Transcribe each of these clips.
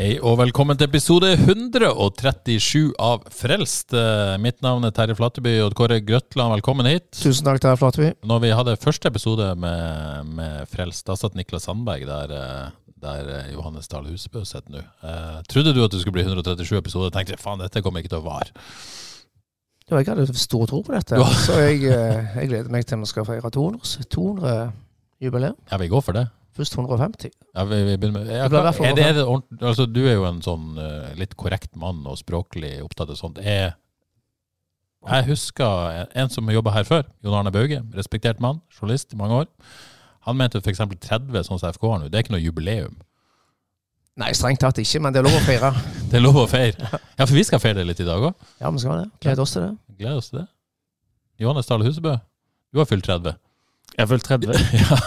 Hei og velkommen til episode 137 av Frelst. Eh, Mitt navn er Terje Flateby og Kåre Grøtland, velkommen hit. Tusen takk til Flateby. Når vi hadde første episode med, med Frelst, da satt Niklas Sandberg der, eh, der eh, Johannes Dahl Husebø sitter nå. Eh, trodde du at det skulle bli 137 episoder? Tenkte jeg, faen, dette kommer ikke til å vare. Jo, jeg hadde stor tro på dette, så jeg, jeg gleder meg til vi skal feire 200 200-jubileum. Ja, vi går for det. Først 150. Ja, vi, vi begynner med, hvert fall er det, er det ordent- altså, du er jo en sånn uh, litt korrekt mann og språklig opptatt av sånt. Jeg, jeg husker en, en som jobba her før, Jon Arne Bauge, respektert mann, journalist i mange år. Han mente f.eks. 30 sånn som FK har nå, det er ikke noe jubileum. Nei, strengt tatt ikke, men det er lov å feire. Det er lov å feire. Ja, for vi skal feire det litt i dag òg. Ja, vi skal det. Gleder oss til det. Gleder oss til det. Johannes Dale Husebø, du har fylt 30. Jeg har fylt 30. ja.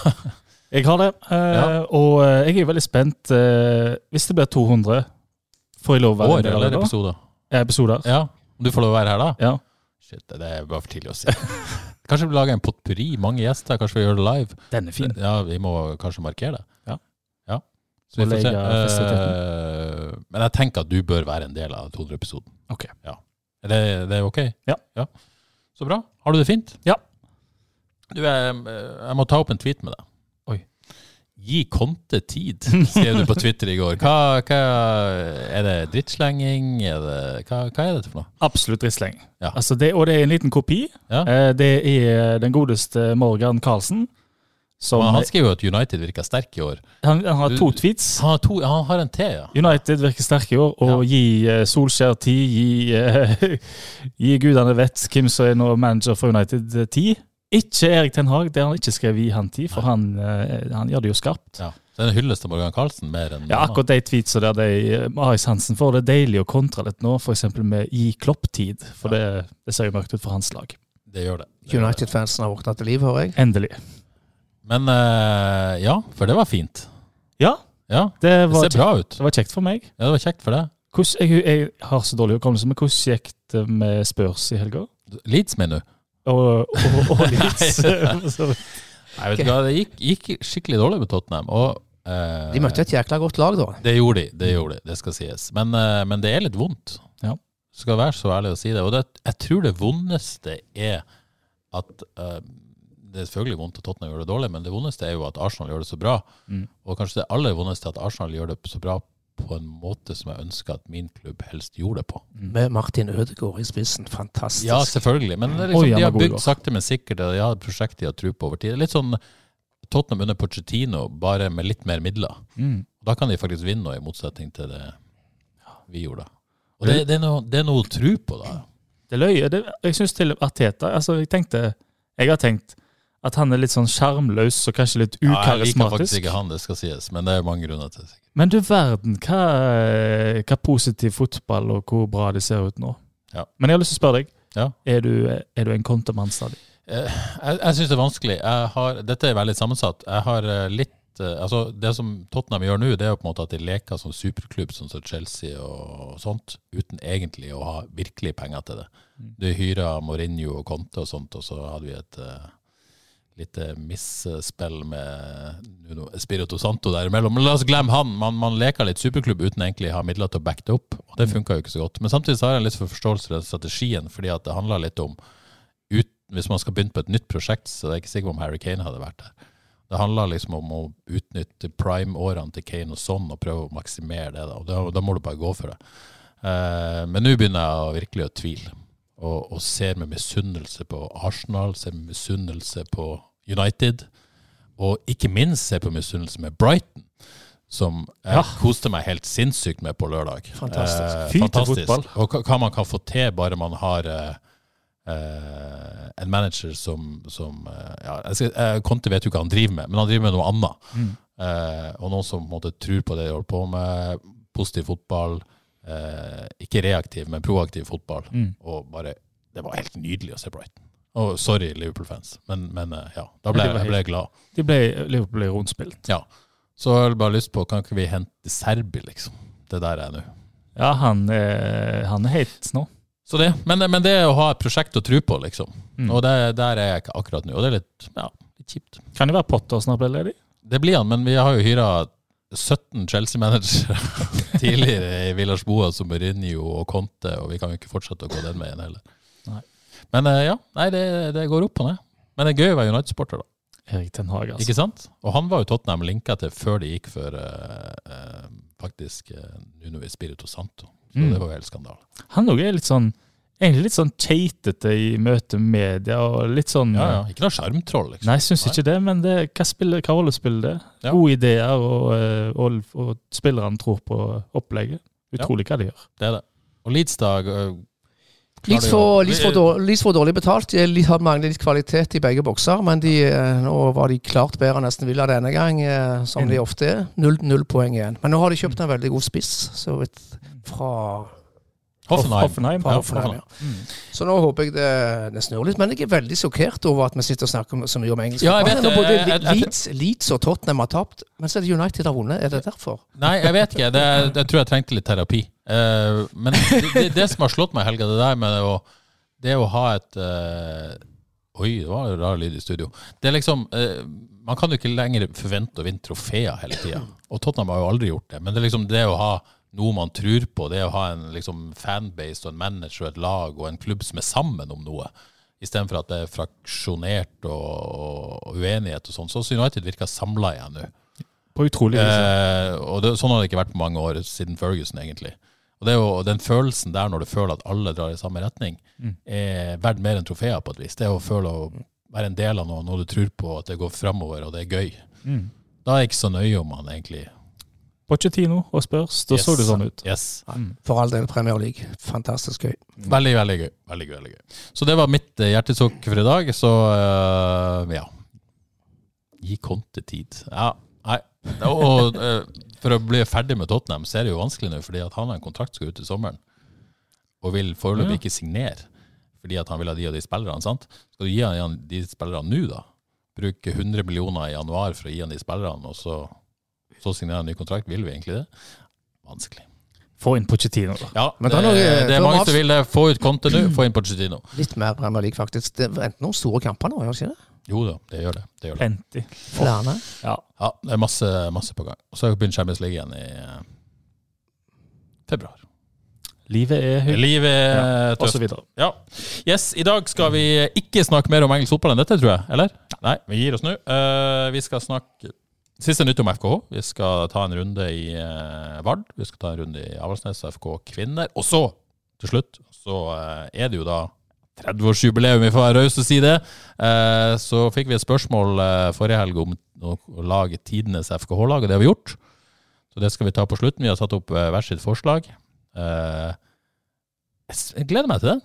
Jeg har det. eh, Ja. Og eh, jeg er veldig spent. eh, hvis det blir 200, får jeg lov å være År eller episoder? Ja, Episoder. Ja. Du får lov å være her da? Ja. Shit, det er bare for tidlig å si. Kanskje vi lager en potpurri, mange gjester, kanskje vi gjør det live. Den er fin. Ja, vi må kanskje markere det. Ja. ja. Så vi får se. Eh, men jeg tenker at du bør være en del av 200-episoden. Ok. Ja. Er det, det er ok? Ja. Så bra. Har du det fint? Ja. Du, jeg, jeg må ta opp en tweet med deg. Gi Conte tid, skrev du på Twitter i går. Hva, hva Er det drittslenging? Er det, hva, hva er dette for noe? Absolutt drittslenging. Ja. Altså det, og det er en liten kopi. Ja. Eh, Det er den godeste Morgan Carlsen. Som, han skriver jo at United virker sterk i år. han, han har to tweets. Han har, to, han har en T, ja. United virker sterk i år, og gi eh, Solskjær tid. Gi, eh, gi gudene vet hvem som er nå manager for United, eh, tid. Ikke Erik Ten Hag, det har han ikke skrevet i han tid, for han, eh, han gjør det jo skarpt. ja. Så det er en hyllest til Morgan Carlsen mer enn Ja, akkurat de tweetsa der de, eh, Marius Hansen får det er deilig å kontra litt nå, f.eks. med gi Klopp-tid. For det, det ser jo mørkt ut for hans lag. Det gjør det. det, gjør. United-fansen har våkna til liv, hører jeg. Endelig. Men uh, ja, for det var fint. Ja, Ja, det det ser bra ut. det var kjekt for meg. Ja, det var kjekt for deg. Jeg, jeg har så dårlig hukommelse, men hvordan gikk det med Spurs i helga? Leeds, mener du? Og, og, og Leeds. Nei, vet du hva, det gikk, gikk skikkelig dårlig med Tottenham. Og, eh, De møtte et jækla godt lag, da. Det gjorde de, det gjorde de, det skal sies. Men, eh, men det er litt vondt. Ja. Skal være så ærlig å si det. Og det, jeg tror det vondeste er at eh, Det er selvfølgelig vondt at Tottenham gjør det dårlig, men det vondeste er jo at Arsenal gjør det så bra. Mm. Og kanskje det aller vondeste er at Arsenal gjør det så bra på en måte som jeg ønsker at min klubb helst gjorde det på. Med Martin Ødegaard i spissen. Fantastisk. Ja, selvfølgelig. Men det er liksom, Oi, de har bygd sakte, men sikkert. og De har et prosjekt de har tro på over tid. Litt sånn Tottenham under Pochettino, bare med litt mer midler. Mm. Da kan de faktisk vinne, noe, i motsetning til det vi gjorde. Og det, det, er, noe, det er noe å tro på, da. Det løy. Det, jeg syns til Arteta altså jeg tenkte, jeg har tenkt at han er litt sånn sjarmløs og kanskje litt ukarismatisk. Ja, jeg liker faktisk ikke han, det skal sies, men det er mange grunner til det. Men du verden, hva, hva positiv fotball og hvor bra det ser ut nå. Ja. Men jeg har lyst til å spørre deg, Ja. er, du, er du en kontomann stadig? Eh, Jeg, jeg syns det er vanskelig. Har, dette er veldig sammensatt. Jeg har eh, litt eh, altså Det som Tottenham gjør nå, det er jo på en måte at de leker som superklubb, sånn som Chelsea og sånt, uten egentlig å ha virkelig penger til det. Du hyrer Mourinho og Conte og sånt, og så hadde vi et lite misspill med Nuno Espirito Santo der imellom. Men la oss glemme han. Man, man leker litt superklubb uten egentlig å ha midler til å backe det opp, og det funka jo ikke så godt. Men samtidig så har jeg litt for forståelse for den strategien, fordi at det handler litt om ut, hvis man skal begynne på et nytt prosjekt, så er jeg ikke sikker på om Harry Kane hadde vært der. Det handler liksom om å utnytte prime-årene til Kane og sånn, og prøve å maksimere det. Da, og da, da må du bare gå for det. Uh, men nå begynner jeg å virkelig å tvile, og, og ser med misunnelse på Arsenal, ser med misunnelse på United, og ikke minst ser på misunnelse med Brighton. Som jeg Ja. koste meg helt sinnssykt med på lørdag. Fantastisk. Eh, fantastisk. Og hva, man kan få til bare man har eh, eh, en manager som, som eh, ja, eh, Conte vet jo hva han driver med, men han driver med noe annet. Mm. Eh, og noen som på en måte tror på det de holder på med. Positiv fotball. Eh, ikke reaktiv, men proaktiv fotball. Mm. Og bare Det var helt nydelig å se Brighton. Og sorry, Liverpool-fans, men, men eh, ja, da ble jeg ble glad. De ble, Liverpool ble rundspilt. Ja. Så jeg har bare lyst på, kan ikke vi hente Serbi, liksom? Det der er nå. Ja, han, er- han er helt nå. Så det, men, men det å ha et prosjekt å tro på, liksom. Mm. Og det, der er jeg ikke akkurat nå. Og det er litt, ja, litt kjipt. Kan det være Potter snart blir ledig? Det blir han, men vi har jo hyra 17 Chelsea-managere tidligere i Villas Boa som Mourinho og Conte, og vi kan jo ikke fortsette å gå den veien heller. Nei. Men eh, ja, nei, det, det går opp og ned. Men det er gøy å være United-sporter, da. Erik Ten Hag, altså. Ikke sant? Og han var jo Tottenham linka til før de gikk for uh, uh, faktisk uh, Nuno Espirito Santo. Så Mm. det var jo helt skandale. Han òg er litt sånn Egentlig litt sånn keitete i møte med media, og litt sånn Ja, ja. Ikke noe sjarmtroll, liksom. Nei, jeg syns ikke det, men det, hva, spiller, hva rolle spiller det? Ja. Gode ideer, og, eh, og, og spillerne tror på opplegget. Utrolig hva de gjør. Det er det. Og Leeds, da Leeds Litt klarer for, jo- litt, for dårlig, litt for dårlig betalt. De har manglet litt kvalitet i begge bokser, men de, eh, nå var de klart bedre enn nesten Villa denne gang, eh, som de ofte er. Null, null poeng igjen. Men nå har de kjøpt en veldig god spiss så vidt, fra, Hoffenheim. Hoffenheim. Ja, Hoffenheim. Ja. Mm. Så nå håper jeg det, det snur litt. Men jeg er veldig sjokkert over at vi sitter og snakker så mye om engelsk. Ja, vet. Både det. Jeg- jeg- Leeds, Leeds og Tottenham har tapt, men så er det United har vunnet. Er det derfor? Nei, jeg vet ikke. Det, jeg tror jeg trengte litt terapi. Uh, men det, det, det som har slått meg i helga, det der med å, det å ha et uh, Oi, det var en rar lyd i studio. Det er liksom uh, Man kan jo ikke lenger forvente å vinne trofeer hele tida. Og Tottenham har jo aldri gjort det. Men det er liksom det å ha noe man tror på, det å ha en liksom, fanbase og en manager og et lag og en klubb som er sammen om noe, istedenfor at det er fraksjonert og, og uenighet og sånn. Så United virker samla igjen nå. På utrolig vis. Eh, og det, sånn har det ikke vært på mange år siden Ferguson, egentlig. Og det er jo den følelsen der når du føler at alle drar i samme retning, Mm. er verdt mer enn trofeer på et vis. Det å føle å være en del av noe, noe du tror på, at det går framover, og det er gøy. Mm. Da er jeg ikke så nøye om man egentlig Pochettino og Spurs, da så det sånn ut. Yes. Mm. For all del Premier League. Fantastisk gøy. Veldig, veldig gøy. Veldig veldig gøy. Så det var mitt eh, hjertesukk for i dag. Så uh, ja. Gi Conte tid. Ja, nei. Og uh, for å bli ferdig med Tottenham, så er det jo vanskelig nå, fordi at han har en kontrakt som skal ut i sommeren. Og vil foreløpig Ja. ikke signere, fordi at han vil ha de og de spillerne. sant? Skal du gi han han de spillerne nå, da? Bruke 100 millioner i januar for å gi han de spillerne, og så, så signere en ny kontrakt? Vil vi egentlig det? Vanskelig. Få inn Pochettino, da. Ja, Men det, da er noe- det er mange som vil det. Få ut Conte nå, få inn Pochettino. Litt mer Premier League, faktisk. Det venter noen store kamper nå, gjør det ikke det? Jo da, det gjør det. det, gjør det. Plenty. Flere. Ja. Ja, det er masse, masse på gang. Og så har vi begynt Champions League igjen i eh, februar. Livet er høyt, Livet er og så tøft. videre. Ja. Yes, I dag skal vi ikke snakke mer om engelsk fotball enn dette, tror jeg. Eller? Nei, vi gir oss nå. Uh, vi skal snakke siste nytt om FKH. Vi skal ta en runde i eh, Vard. Vi skal ta en runde i Avaldsnes FK kvinner. Og så, til slutt, så eh, er det jo da 30-årsjubileum, vi får være rause og si det. Eh, så fikk vi et spørsmål eh, forrige helg om å å lage tidenes FKH-lag, og det har vi gjort. Så det skal vi ta på slutten. Vi har satt opp eh, hvert sitt forslag. Eh, jeg gleder meg til den.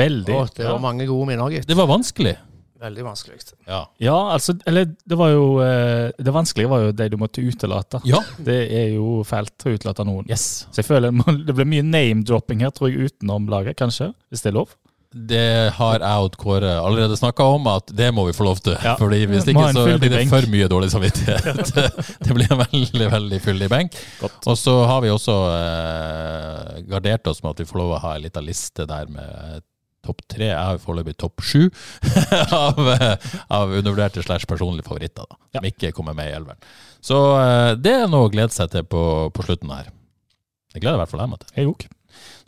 Veldig. Å, det var mange gode minner, gitt. Det var vanskelig. Veldig vanskelig. Ja. Ja, altså Eller det var jo eh, Det vanskelige var jo de du måtte utelate. ja. Det er jo fælt å utelate noen. Yes. Så jeg føler det blir mye name-dropping her, tror jeg, utenom laget, kanskje? Hvis det er lov? Det har jeg og Kåre allerede snakka om, at det må vi få lov til. Ja. Fordi Hvis ikke så blir det for mye dårlig samvittighet. det blir en veldig veldig fyldig benk. Godt. Og så har vi også eh, gardert oss med at vi får lov å ha en liten liste der med topp tre. Jeg har foreløpig topp sju av, av undervurderte slash personlige favoritter. da, Som ikke kommer med i elveren. Så eh, det er noe å glede seg til på, på slutten her. Det gleder i hvert fall jeg meg til. Jeg.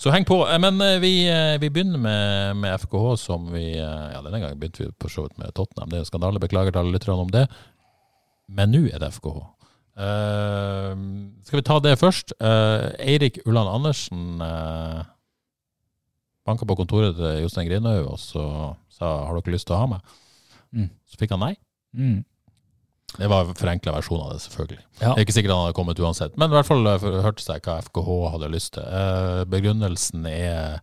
Så heng på. Eh, Men eh, vi, vi begynner med, med FKH, som vi Ja, denne gangen begynte vi på så vidt med Tottenham. Det er en skandale. Beklager til alle lytterne om det. Men nå er det FKH. Uh, skal vi ta det først? Uh, Eirik Ulland Andersen uh, banka på kontoret til Jostein Grinhaug og så sa har dere lyst til å ha meg. Mm. Så fikk han nei. Mm. Det var en forenkla versjon av det, selvfølgelig. Ja. Det er ikke sikkert han hadde kommet uansett. Men i hvert fall eh, hørte seg hva FKH hadde lyst til. Eh, begrunnelsen er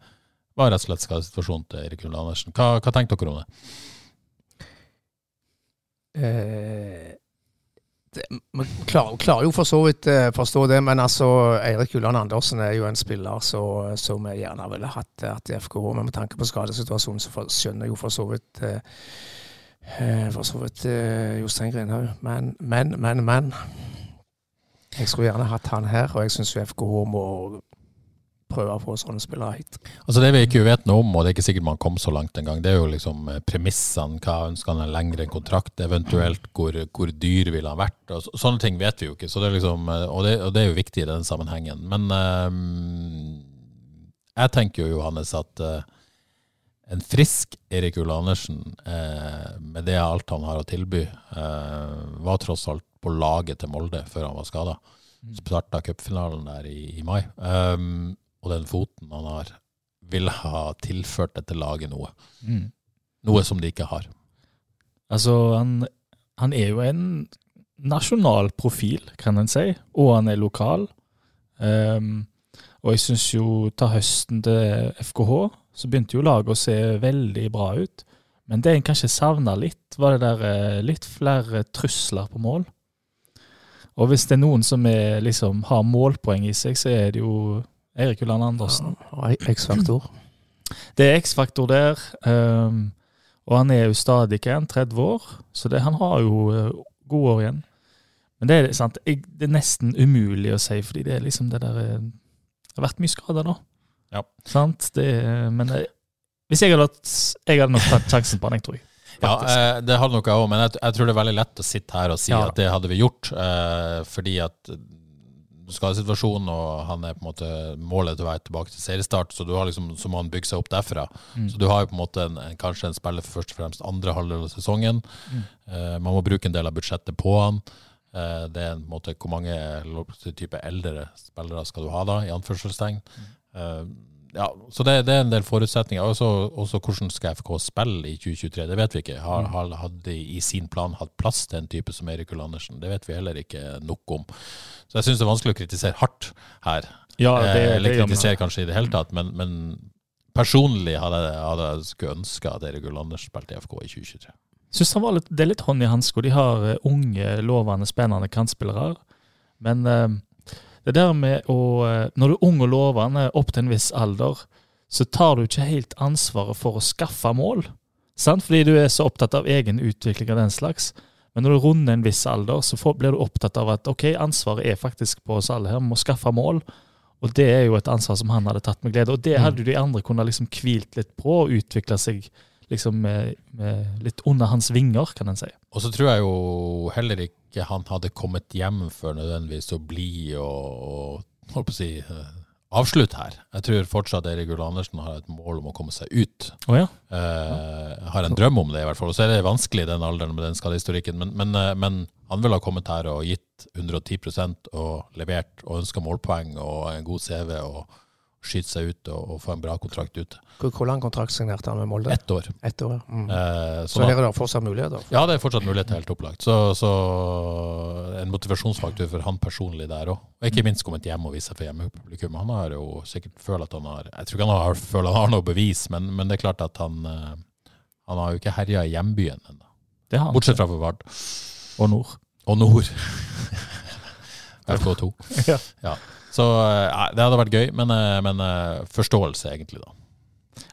var rett og slett skadesituasjonen til Erik Ulle Andersen. Hva, hva tenker dere om det? Eh, man klarer, klarer jo for så vidt eh, forstå det, men altså Eirik Ulland Andersen er jo en spiller så- som vi gjerne ville hatt hatt i FKH. Men med tanke på skadesituasjonen, så for, skjønner jeg jo for så vidt eh, eh, For så vidt eh, Jostein Grindhaug. Men, men, men, men. Jeg skulle gjerne hatt han her, og jeg syns FKH må prøve å få sånne spillere hit. Altså Det vi ikke vet noe om, og det er ikke sikkert man kom så langt engang, det er jo liksom eh, premissene. Hva ønsker han en lengre kontrakt, eventuelt hvor, hvor dyr ville han vært? og så, Sånne ting vet vi jo ikke, så det er liksom, eh, og, det, og det er jo viktig i den sammenhengen. Men um, jeg tenker jo, Johannes, at uh, en frisk Erik Ulle Andersen, eh, med det alt han har å tilby, eh, var tross alt på laget til Molde før han var skada. Starta cupfinalen der i, i mai. Um, og den foten han har, vil ha tilført dette laget noe. Mm. Noe som de ikke har. Altså, han, han er jo en nasjonal profil, kan en si, og han er lokal. Um, og jeg syns jo ta høsten til FKH, så begynte jo laget å se veldig bra ut. Men det en kanskje savna litt, var det der eh, litt flere trusler på mål. Og hvis det er noen som er, liksom, har målpoeng i seg, så er det jo Eirik Ulland Andersen. Og X-faktor. Det er X-faktor der. Um, og han er jo stadig ikke en 30 år, så det, han har jo uh, gode år igjen. Men det er, sant, jeg, det er nesten umulig å si, fordi det er liksom det der eh, Det har vært mye skader nå. Ja. Sant? Det, men det, hvis jeg hadde hatt Jeg hadde nok tatt sjansen på han, jeg tror jeg. Ja, Faktisk. eh, det hadde nok jeg òg, men jeg, jeg tror det er veldig lett å sitte her og si Ja. at det hadde vi gjort, Uh, fordi at skadesituasjonen og han er på en måte målet til å være tilbake til seriestart, så, du har liksom, så må han bygge seg opp derfra. Mm. Så du har jo på en måte en, en, kanskje en spiller for først og fremst andre halvdel av sesongen. Mm. Eh, man må bruke en del av budsjettet på han. Eh, det er en måte hvor mange type eldre spillere skal du ha da, i anførselstegn. Eh, ja, så det, det er en del forutsetninger. Også, også hvordan skal FK spille i 2023, det vet vi ikke. Har, har, hadde i sin plan hatt plass til en type som Erik Ull Andersen? Det vet vi heller ikke nok om. Så jeg syns det er vanskelig å kritisere hardt her. Ja, det, Eh, Eller kritisere kanskje i det hele tatt, men, men personlig hadde hadde jeg skulle ønske at Erik Ull Andersen spilte i FK i 2023. Synes han var litt, det er litt hånd i hanske, de har eh, unge, lovende, spennende kantspillere. Men eh, det der med å eh, Når du er ung og lovende opp til en viss alder, så tar du ikke helt ansvaret for å skaffe mål. Sant? Fordi du er så opptatt av egen utvikling av den slags. Men når du runder en viss alder, så får, blir du opptatt av at ok, ansvaret er faktisk på oss alle her, vi må skaffe mål. Og det er jo et ansvar som han hadde tatt med glede. Og det hadde jo de andre kunnet liksom hvilt litt på og utvikle seg liksom med, med litt under hans vinger, kan en si. Og så tror jeg jo heller ikke han hadde kommet hjem for nødvendigvis å bli og, og holdt på å si, eh, avslutte her. Jeg tror fortsatt Erik Ull Andersen har et mål om å komme seg ut. Oh, ja. Eh, har en drøm om det, i hvert fall. Og så er det vanskelig i den alderen med den skadehistorikken. Men, men, eh, men han ville ha kommet her og gitt 110% og levert og ønska målpoeng og en god CV og skyte seg ut og, og få en bra kontrakt ute. Hvor, hvor lang kontrakt signerte han med Molde? Ett år. Et år. Mm. Eh, Så så her er det fortsatt muligheter. ja, det er fortsatt mulighet helt opplagt. Så, så en motivasjonsfaktor for han personlig der òg. Og ikke minst kommet hjem og vist seg for hjemmepublikum. Han har jo sikkert følt at han har Jeg tror ikke han har, føler han har noe bevis, men, men det er klart at han eh, Han har jo ikke herja i hjembyen ennå. Det har han. Bortsett fra for Vard. Og nord. Og nord. FK2. Ja. Ja. Så eh, det hadde vært gøy, men, eh, men eh, forståelse, egentlig, da.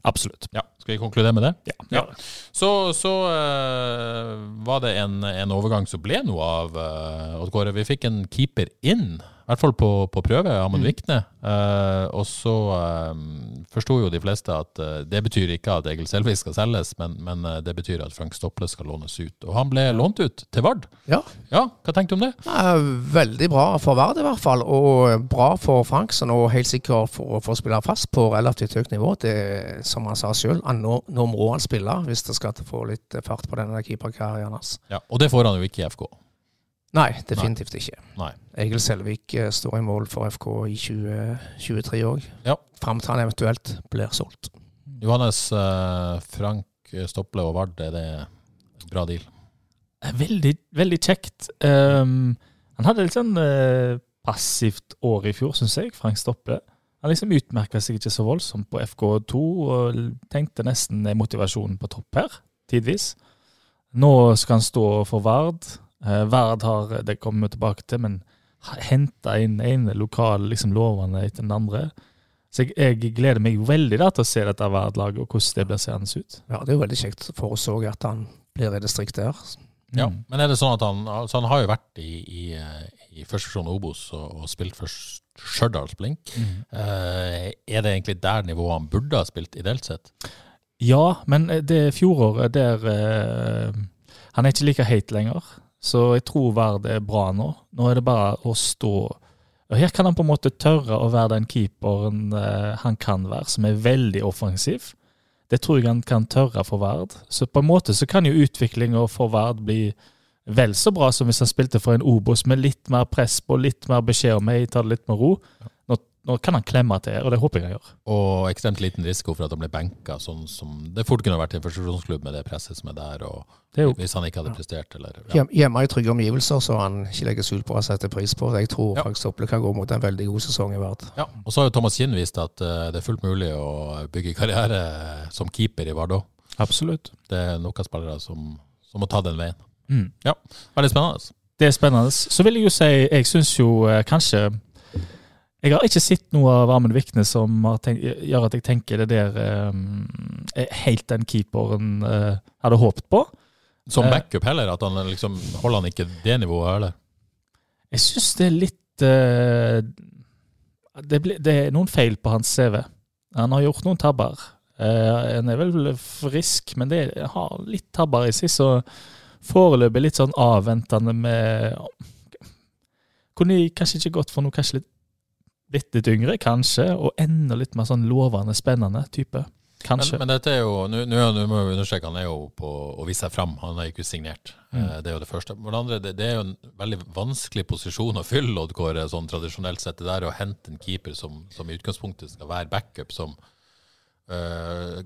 Absolutt. Ja. Skal vi konkludere med det? Ja. Ja. Så, så uh, var det en, en overgang som ble noe av uh, Odd Kåre. Vi fikk en keeper inn, i hvert fall på, på prøve, Amund Mm. Vikne. Eh, og så uh, forsto jo de fleste at eh, det betyr ikke at Egil Selvik skal selges, men, men eh, det betyr at Frank Stopple skal lånes ut. Og han ble lånt ut til Vard. Ja. Ja, hva tenkte du om det? Ja, veldig bra for Vard i hvert fall, og bra for Franksen. Og helt sikkert for, for å spille fast på relativt høyt nivå. Det, som han sa sjøl, nå, nå må han spille hvis det skal få litt fart på denne keeperkarrieren hans. Ja, og det får han jo ikke i FK. Nei, definitivt ikke. Nei. Egil Selvik eh, står i mål for FK i 2023 òg. Ja. Fram til han eventuelt blir solgt. Johannes, eh, Frank Stopple og Vard, er det en bra deal? Veldig, veldig kjekt. Um, han hadde litt sånn uh, passivt år i fjor, syns jeg, Frank Stopple. Han liksom utmerka seg ikke så voldsomt på FK2, og tenkte nesten motivasjonen på topp her, tidvis. Nå skal han stå for Vard. Eh, Vard har, det kommer vi tilbake til, men henta inn ene lokale liksom, lovende etter den andre. Så jeg, jeg gleder meg veldig da, til å se dette verdlaget og hvordan det blir seende ut. Ja, det er jo veldig kjekt for oss òg at han blir i distrikt der. Ja, Mm. Men er det sånn at han altså han har jo vært i, i, eh, i første seksjon Obos og, og spilt for Stjørdals Blink. Mm. Eh, er det egentlig der nivået han burde ha spilt, ideelt sett? Ja, men det fjoråret der eh, Han er ikke like heit lenger, så jeg tror Vard er bra nå. Nå er det bare å stå og Her kan han på en måte tørre å være den keeperen eh, han kan være, som er veldig offensiv. Det tror jeg han kan tørre for Vard. Så på en måte så kan jo utviklinga for Vard bli vel så bra som hvis han spilte for en Obos med litt mer press på, litt mer beskjed om hei, ta det litt med ro. Nå, nå kan han klemme til, og det håper jeg han gjør. Og ekstremt liten risiko for at han blir benka, sånn som det fort kunne vært i en førstesjonsklubb med det presset som er der, og Det er jo hvis han ikke hadde prestert, eller ja. Hjemme i trygge omgivelser, så han ikke legger skjul på å sette pris på. Jeg tror Ja. faktisk Ople kan gå mot en veldig god sesong i Vard. ja. Og så har jo Thomas Kinn vist at uh, det er fullt mulig å bygge karriere som keeper i Vard òg. absolutt. Det er noen spillere som, som må ta den veien. Mm. Veldig spennende. Det er spennende. Så vil jeg jo si, jeg syns jo eh, kanskje Jeg har ikke sett noe av Amund Vikne som har tenkt, gjør at jeg tenker det der um, er helt den keeperen uh, hadde håpet på. Som Eh. backup heller, at han liksom holder han ikke det nivået, eller? Jeg syns det er litt uh, det, ble, det er noen feil på hans CV. Han har gjort noen tabber. Uh, han er vel frisk, men det har litt tabber i seg, så foreløpig litt sånn avventende med Kunne kanskje ikke gått for noe kanskje litt bitte litt yngre, kanskje, og enda litt mer sånn lovende, spennende type. Kanskje. Men, men dette er jo, nå må vi understreke, han er jo på å vise seg fram. Han er ikke signert. Mm. Eh, Det er jo det første. Men det andre, det, det er jo en veldig vanskelig posisjon å fylle, Oddkåre, sånn tradisjonelt sett. Det der å hente en keeper som, som i utgangspunktet skal være backup, som øh,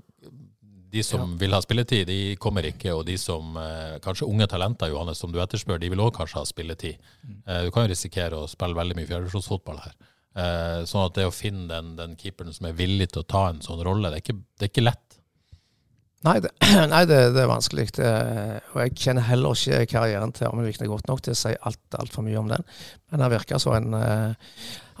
De som vil ha spilletid, de kommer ikke. Og de som eh, Kanskje unge talenter, Johannes, som du etterspør, de vil òg kanskje ha spilletid. Eh, du kan jo risikere å spille veldig mye fjerdedivisjonsfotball her. Eh, sånn at det å finne den, den keeperen som er villig til å ta en sånn rolle, det er ikke, det er ikke lett. Nei, det, nei, det, det er vanskelig. Og jeg kjenner heller ikke karrieren til Amund Vikne godt nok til å si alt altfor mye om den. Han virker som en eh,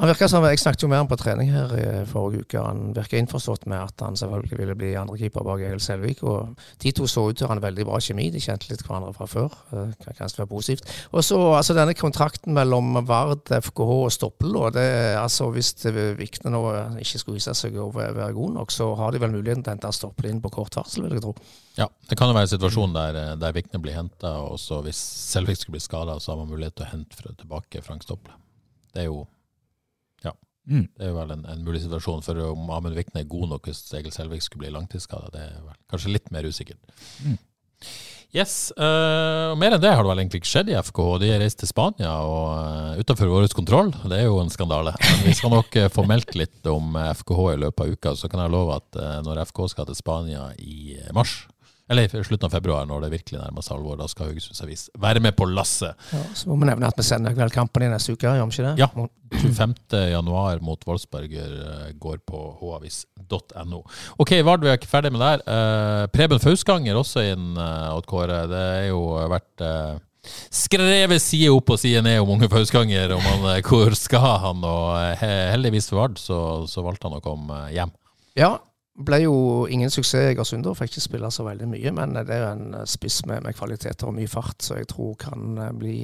han virka som, Jeg snakket jo med ham på trening her i forrige uke. Han virker innforstått med at han selvfølgelig ville bli andrekeeper bak Egil Selvik. og De to så ut til å ha en veldig bra kjemi. De kjente litt hverandre fra før. Det kan kanskje være positivt. Og så altså denne kontrakten mellom Vard, FKH og Stoppel. Og det, altså Hvis Vikne nå ikke skulle vise seg å være god nok, så har de vel muligheten til å hente Stoppel inn på kort varsel, vil jeg tro. Ja, Det kan jo være en situasjon der, eh, der Vikne blir henta, og så hvis Selvik skulle bli skada, så har man mulighet til å hente fra tilbake Frank Stopple. Det er jo, Mm. det er jo vel en, en mulig situasjon. For om Amund Vikne er god nok hvis Egil Selvik skulle bli langtidsskada, det er vel kanskje litt mer usikkert. Mm. Yes, Uh, og Mer enn det har det vel egentlig ikke skjedd i FK. De har reist til Spania og uh, utenfor vår kontroll. Det er jo en skandale. Men vi skal nok uh, få meldt litt om FKH i løpet av uka. Så kan jeg love at når FK skal til Spania i mars, eller i slutten av februar, når det virkelig nærmer seg alvor, da skal Haugesunds Avis være med på lasset. Ja, så må vi nevne at vi sender vel kampen i neste uke, gjør vi ikke det? Ja. 25. januar mot Wolfsberger eh, går på havis.no. Ok, Vard, vi er ikke ferdig med det her. Uh, Preben Fausganger også inn, uh, Odd Kåre. Det er jo vært uh, skrevet side opp og side ned om unge Fausganger, om han, eh, hvor skal han, og eh, heldigvis for Vard så, så valgte han å komme eh, hjem. Ja, ble jo ingen suksess i Egersund. da, Fikk ikke spille så veldig mye, men det er jo en eh, spiss med, med kvaliteter og mye fart, så jeg tror kan eh, bli,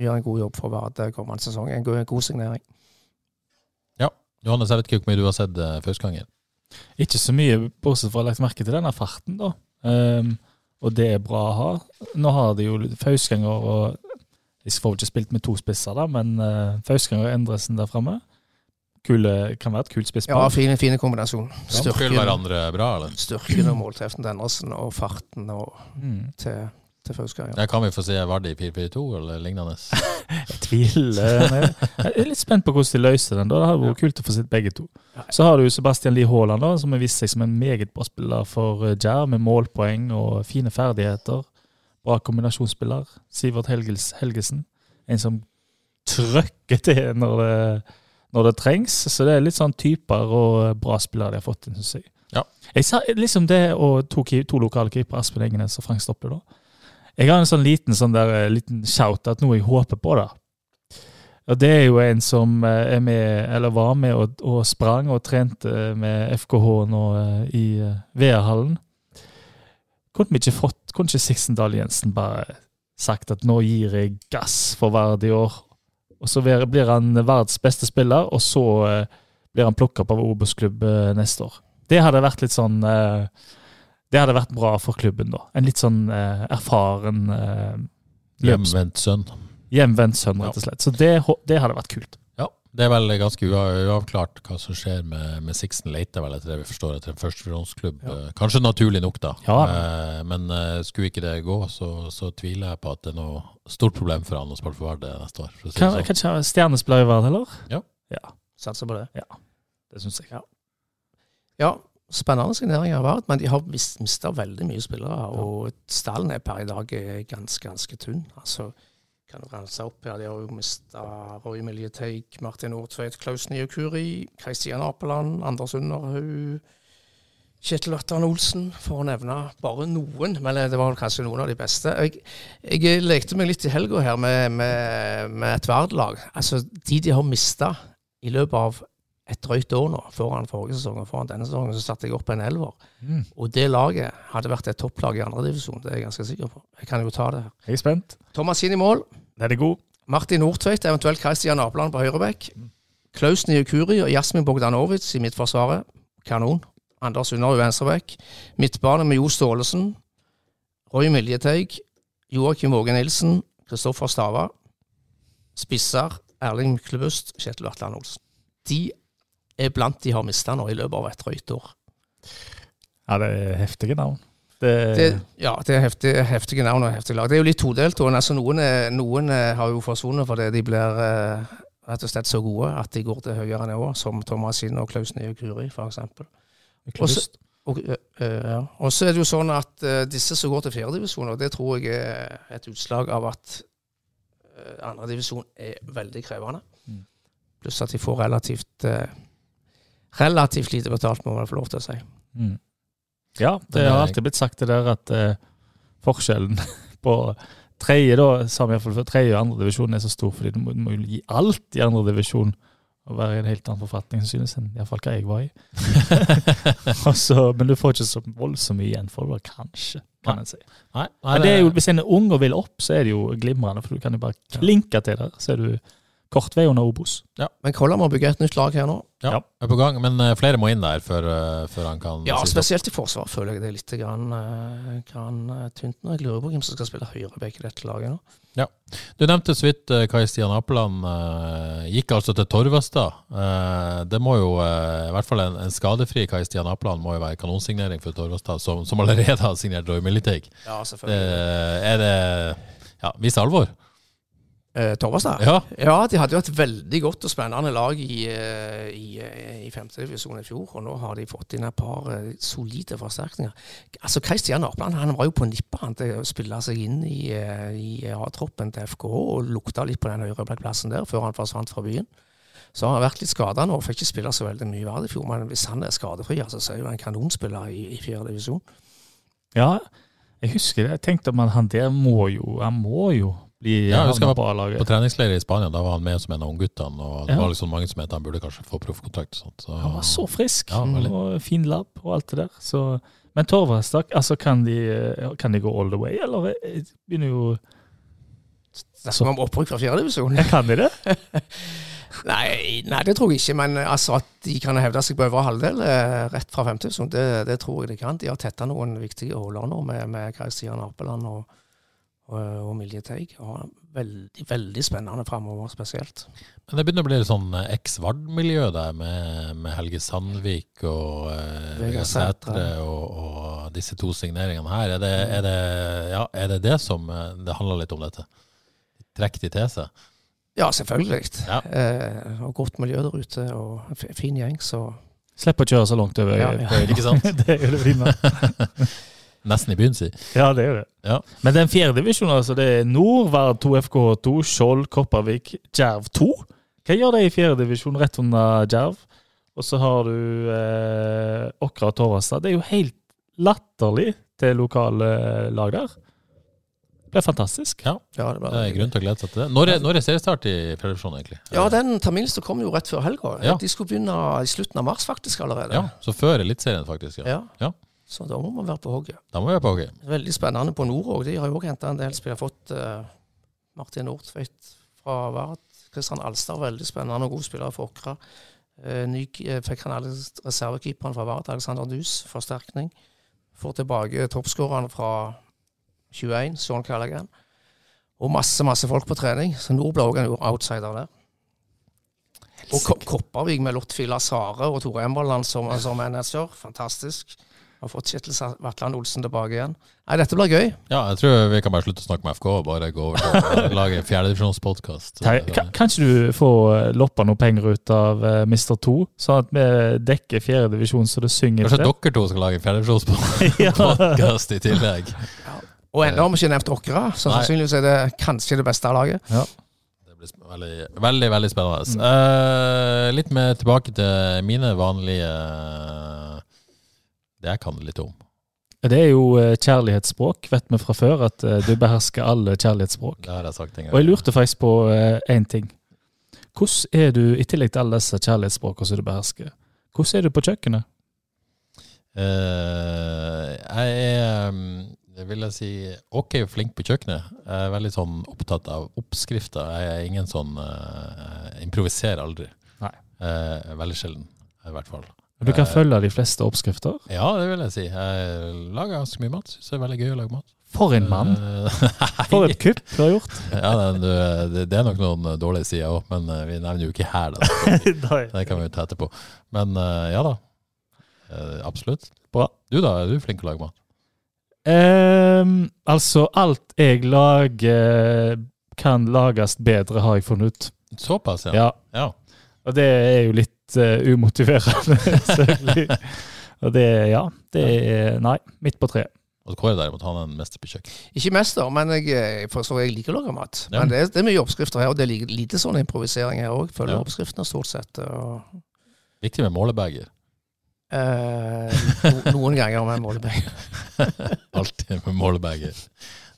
gjøre en god jobb for Vard kommende sesong. En god, en god signering. Ja. Johannes, jeg vet ikke hvor mye du har sett uh, gangen? Ikke så mye, bortsett fra å ha lagt merke til denne farten, da. Um, og det er bra å ha. Nå har de jo Fausganger og De får vel ikke spilt med to spisser, da, men uh, Fausganger og Endresen der framme Kule, kan være et kult Ja, spisspar. fine, fine kombinasjon. Styrken, hverandre bra, eller? styrken og måltrefften til Endresen og farten og Mm. til, til Fauskanger. Ja, kan vi få se Vardi i 4-4-2 eller lignende? Jeg tviler. Jeg er litt spent på hvordan de løser den. da. Det hadde vært kult å få sett begge to. Så har du Sebastian Lie Haaland, da, som har vist seg som en meget bra spiller for eh, med målpoeng og fine ferdigheter. Bra kombinasjonsspiller. Sivert Helges, Helgesen. En som trøkker til når det, når det trengs. Så det er litt sånn typer og bra spillere de har fått inn, syns jeg. Ja. Jeg sa liksom det og to, to lokale keepere, Aspen Engenes og Frank Stoppe, da. Jeg har en sånn liten, sånn der, eh, liten shout at noe jeg håper på, da. Og det er jo en som eh, er med, eller var med og, og sprang og trente med FKH nå eh, i eh, VR-hallen. Kunne vi ikke fått, kunne ikke Siksendal Jensen bare sagt at nå gir jeg gass for Vard i år, og så blir han verdens beste spiller, og så eh, blir han plukka opp av Obos-klubb eh, neste år. Det hadde vært litt sånn eh, Det hadde vært bra for klubben, da. En litt sånn erfaren Hjemvendt sønn. hjemvendt sønn, rett og slett. Så det, det hadde vært kult. Ja, det er vel ganske uavklart hva som skjer med, med Sixten Leite, vel, etter det vi forstår, etter en førstefronsklubb. Ja. Kanskje naturlig nok, da. Ja. Eh, men eh, skulle ikke det gå, så, så tviler jeg på at det er noe stort problem for han å spille for Vard neste år. For å si Kan, sånn. kan stjernespiller i Vard heller? Satser på det. Ja, Det syns jeg. Ja, ja. spennende signeringer har vært, men de har mista veldig mye spillere. Og stallen er per i dag eh, ganske, ganske tynn. Altså, kan du rense opp her. De har jo mista Roy Miljeteig, Martin Nordtveit, Klaus Niokuri, Kristian Apeland, Anders Underhaug, Kjetil Vatran Olsen, for å nevne bare noen. Men eh, det var kanskje noen av de beste. Jeg, jeg lekte meg litt i helga her med, med, med et Vard-lag. Altså, de de har mista i løpet av et drøyt år nå, foran forrige sesong og foran denne sesongen, så satte jeg opp en elver. Mm. Og det laget hadde vært et topplag i andredivisjon, det er jeg ganske sikker på. Jeg kan jo ta det her. Jeg er spent. Thomas inn i mål. Den er god. Martin Nordtveit, eventuelt Christian Apeland på høyrebekk. Klaus Niukuri og Jasmin Bogdanovic i midtforsvaret. Kanon. Anders Under i venstrebekk. Midtbane med Jo Staalesen. Roy Miljeteig. Joakim Våge Nilsen. Kristoffer Stava. Spisser Erling Myklebust. Kjetil Vatland Olsen. De er blant de har mista nå i løpet av et drøyt år. Ja, det er heftige navn. Det, Det, ja, det er heftige, heftige navn og heftige lag. Det er jo litt todelt. Altså, noen, noen eh, har jo forsvunnet fordi de blir eh, rett og slett så gode at de går til høyere nivå, som Thomas Hinn og Klaus Nye Guri, f.eks. Og eh, ja. og så er det jo sånn at disse som går til fjerdedivisjon, og det tror jeg er et utslag av at andredivisjon er veldig krevende. Mm. Pluss at de får relativt relativt lite betalt, må man få lov til å si. Mm. Ja, det har eh, alltid blitt sagt det der at eh, forskjellen på tredje da, samme før, tredje og andre divisjon er så stor, fordi du må, du må jo gi alt i andre divisjon og være i en helt annen forfatning, synes enn iallfall hva jeg var i. Også, men du får ikke så voldsomt mye igjen for det, kanskje, kan jeg en si. Nei, nei, det er jo, hvis en er ung og vil opp, så er det jo glimrende, for du kan jo bare klinke til der, så er du kort vei under Obos. Men Kolla må bygge et nytt lag her nå. ja, ja. er på gang, men eh, flere må inn der før, eh, før han kan Ja, spesielt i forsvar føler jeg det er litt grann, eh, grann eh, tynt nå. Jeg lurer på hvem som skal spille høyrebekk i dette laget nå. Ja. Du nevnte så vidt Kai Stian Apeland gikk altså til Torvastad. Eh, det må jo, i hvert fall en, en skadefri Kai Stian Apeland må jo være kanonsignering for Torvastad, som, som allerede har signert Roy Militeig. Ja, selvfølgelig. er det Ja, vis alvor. Eh, Torvastad? Ja. Ja, de hadde jo et veldig godt og spennende lag i, eh, i, eh, i femtedivisjon i fjor, og nå har de fått inn et par eh, solide forsterkninger. Altså, Kristian Apland han var jo på nippet til å spille seg inn i, i A-troppen til FKH og lukta litt på den høyreplassen der før han forsvant fra byen. Så han har vært litt skada nå, fikk ikke spille så veldig mye verd i fjor, men hvis han er skadefri, altså, så er jo en kanonspiller i, i fjerde divisjon. Ja, jeg husker det. Jeg tenkte at han der må jo, han må jo bli Ja, jeg husker han på På A-laget. treningsleir i Spania da var han med som en av ungguttene, og det Ja. var liksom mange som mente han burde kanskje få proffkontrakt. Så. Han var så frisk Ja, og fin labb og alt det der. Så, men Torvastad, altså kan de, kan de gå all the way, eller eh, begynner jo Snakker vi om opprykk fra fjerdedivisjon? Kan de det? Nei, nei, det tror jeg ikke. Men altså, at de kan hevde seg på øvre halvdel eh, rett fra femte det, det tror jeg de kan. De har tetta noen viktige huller nå med, med Kristian Apeland og, og, og Milje Og veldig, veldig spennende framover, spesielt. Men det begynner å bli litt sånn eh, eks-Vard-miljø der, med, med Helge Sandvik og eh, Vegard Sætre. Og, og disse to signeringene her. Er det er det, ja, er det, det som eh, det handler litt om dette? Trekk de til seg? Ja, selvfølgelig. Ja. Eh, og godt miljø der ute, og en fin gjeng, så Slipp å kjøre så langt over. Ja, ja. Ikke sant? det er jo det fine. Nesten i byen, si. Ja, det er det. Ja. Men den fjerde divisjonen, altså, det er Nord, Vard 2, FK2, Skjold, Kopervik, Djerv 2. Hva gjør det i fjerde divisjon rett under Djerv? Og så har du eh, Åkra og Torvastad. Det er jo helt latterlig til lokale lag der. Det er fantastisk. Ja, Ja, det, det er grunn til å glede seg til det. Når er, når er seriestart i fjerdedivisjon, egentlig? ja, den terminlista kom jo rett før helga. Ja. De skulle begynne i slutten av mars faktisk allerede. Ja, så før Eliteserien, faktisk. Ja. Ja. Så da må man være på hogget. Da må vi være på hogget. Veldig spennende på nord òg. De har jo òg henta en del spillere. Fått uh, Martin Nordtveit fra Vard. Kristian Alstad, veldig spennende og god spiller for Åkra. Uh, ny, fikk han alle reservekeeperen fra Vard, Alexander Dus, forsterkning. Får tilbake toppskårerne fra 21, Sean Callaghan. Og masse, masse folk på trening. Så Nord ble òg en outsider der. Og Ko- Kopervik med Lotfi Lazare og Tore Emberland som, som manager. Fantastisk. Har fått Kjetil Vatland Olsen tilbake igjen. Nei, dette blir gøy. Ja, jeg tror vi kan bare slutte å snakke med FK og bare gå over til å lage fjerdedivisjonspodkast. Kan, kan ikke du få eh, loppa noe penger ut av uh, Mr. 2, sånn at vi dekker fjerdedivisjon så det synger Kanskje dere to skal lage fjerdedivisjonspodkast i tillegg? Og ennå har vi ikke nevnt dere, så sannsynligvis er det kanskje det beste laget. Det blir veldig, veldig, veldig spennende. Eh, litt med tilbake til mine vanlige Det jeg kan litt om. Det er jo eh, kjærlighetsspråk, vet vi fra før, at eh, du behersker alle kjærlighetsspråk. Det har jeg sagt en Og jeg lurte faktisk på én ting. Hvordan er du, i tillegg til alle disse kjærlighetsspråkene som du behersker, hvordan er du på kjøkkenet? Uh, jeg er mm, det vil jeg si ok flink på kjøkkenet. Jeg er veldig sånn opptatt av oppskrifter. Jeg er ingen sånn uh, improviserer aldri. Nei. Uh, veldig sjelden, i hvert fall. Du kan Eh, følge de fleste oppskrifter. Ja, det vil jeg si. Jeg lager ganske mye mat. Syns det er veldig gøy å lage mat. For en mann! Eh, For et kupp du har gjort! ja, det, det, det er nok noen dårlige sider òg, men eh, vi nevner jo ikke her. Da. Det kan vi jo ta etterpå. Men eh, ja da. Eh, absolutt. Bra. Du da, er du flink til å lage mat? Um, altså, alt jeg lager kan lages bedre, har jeg funnet ut. Såpass, ja. Ja. ja. Og det er jo litt eh, umotiverende, selvfølgelig. Og det, ja, det er Nei, midt på treet. Og Kåre derimot, han er en mester på kjøkken. Ikke mester, men jeg, for så jeg liker å lage mat. Ja. Men det er, det er mye oppskrifter her, og det er lite sånn improvisering her òg. Følger Ja. oppskriftene stort sett. Og, Viktig med målebager. eh, no, noen ganger med målebager. Alltid med målebager.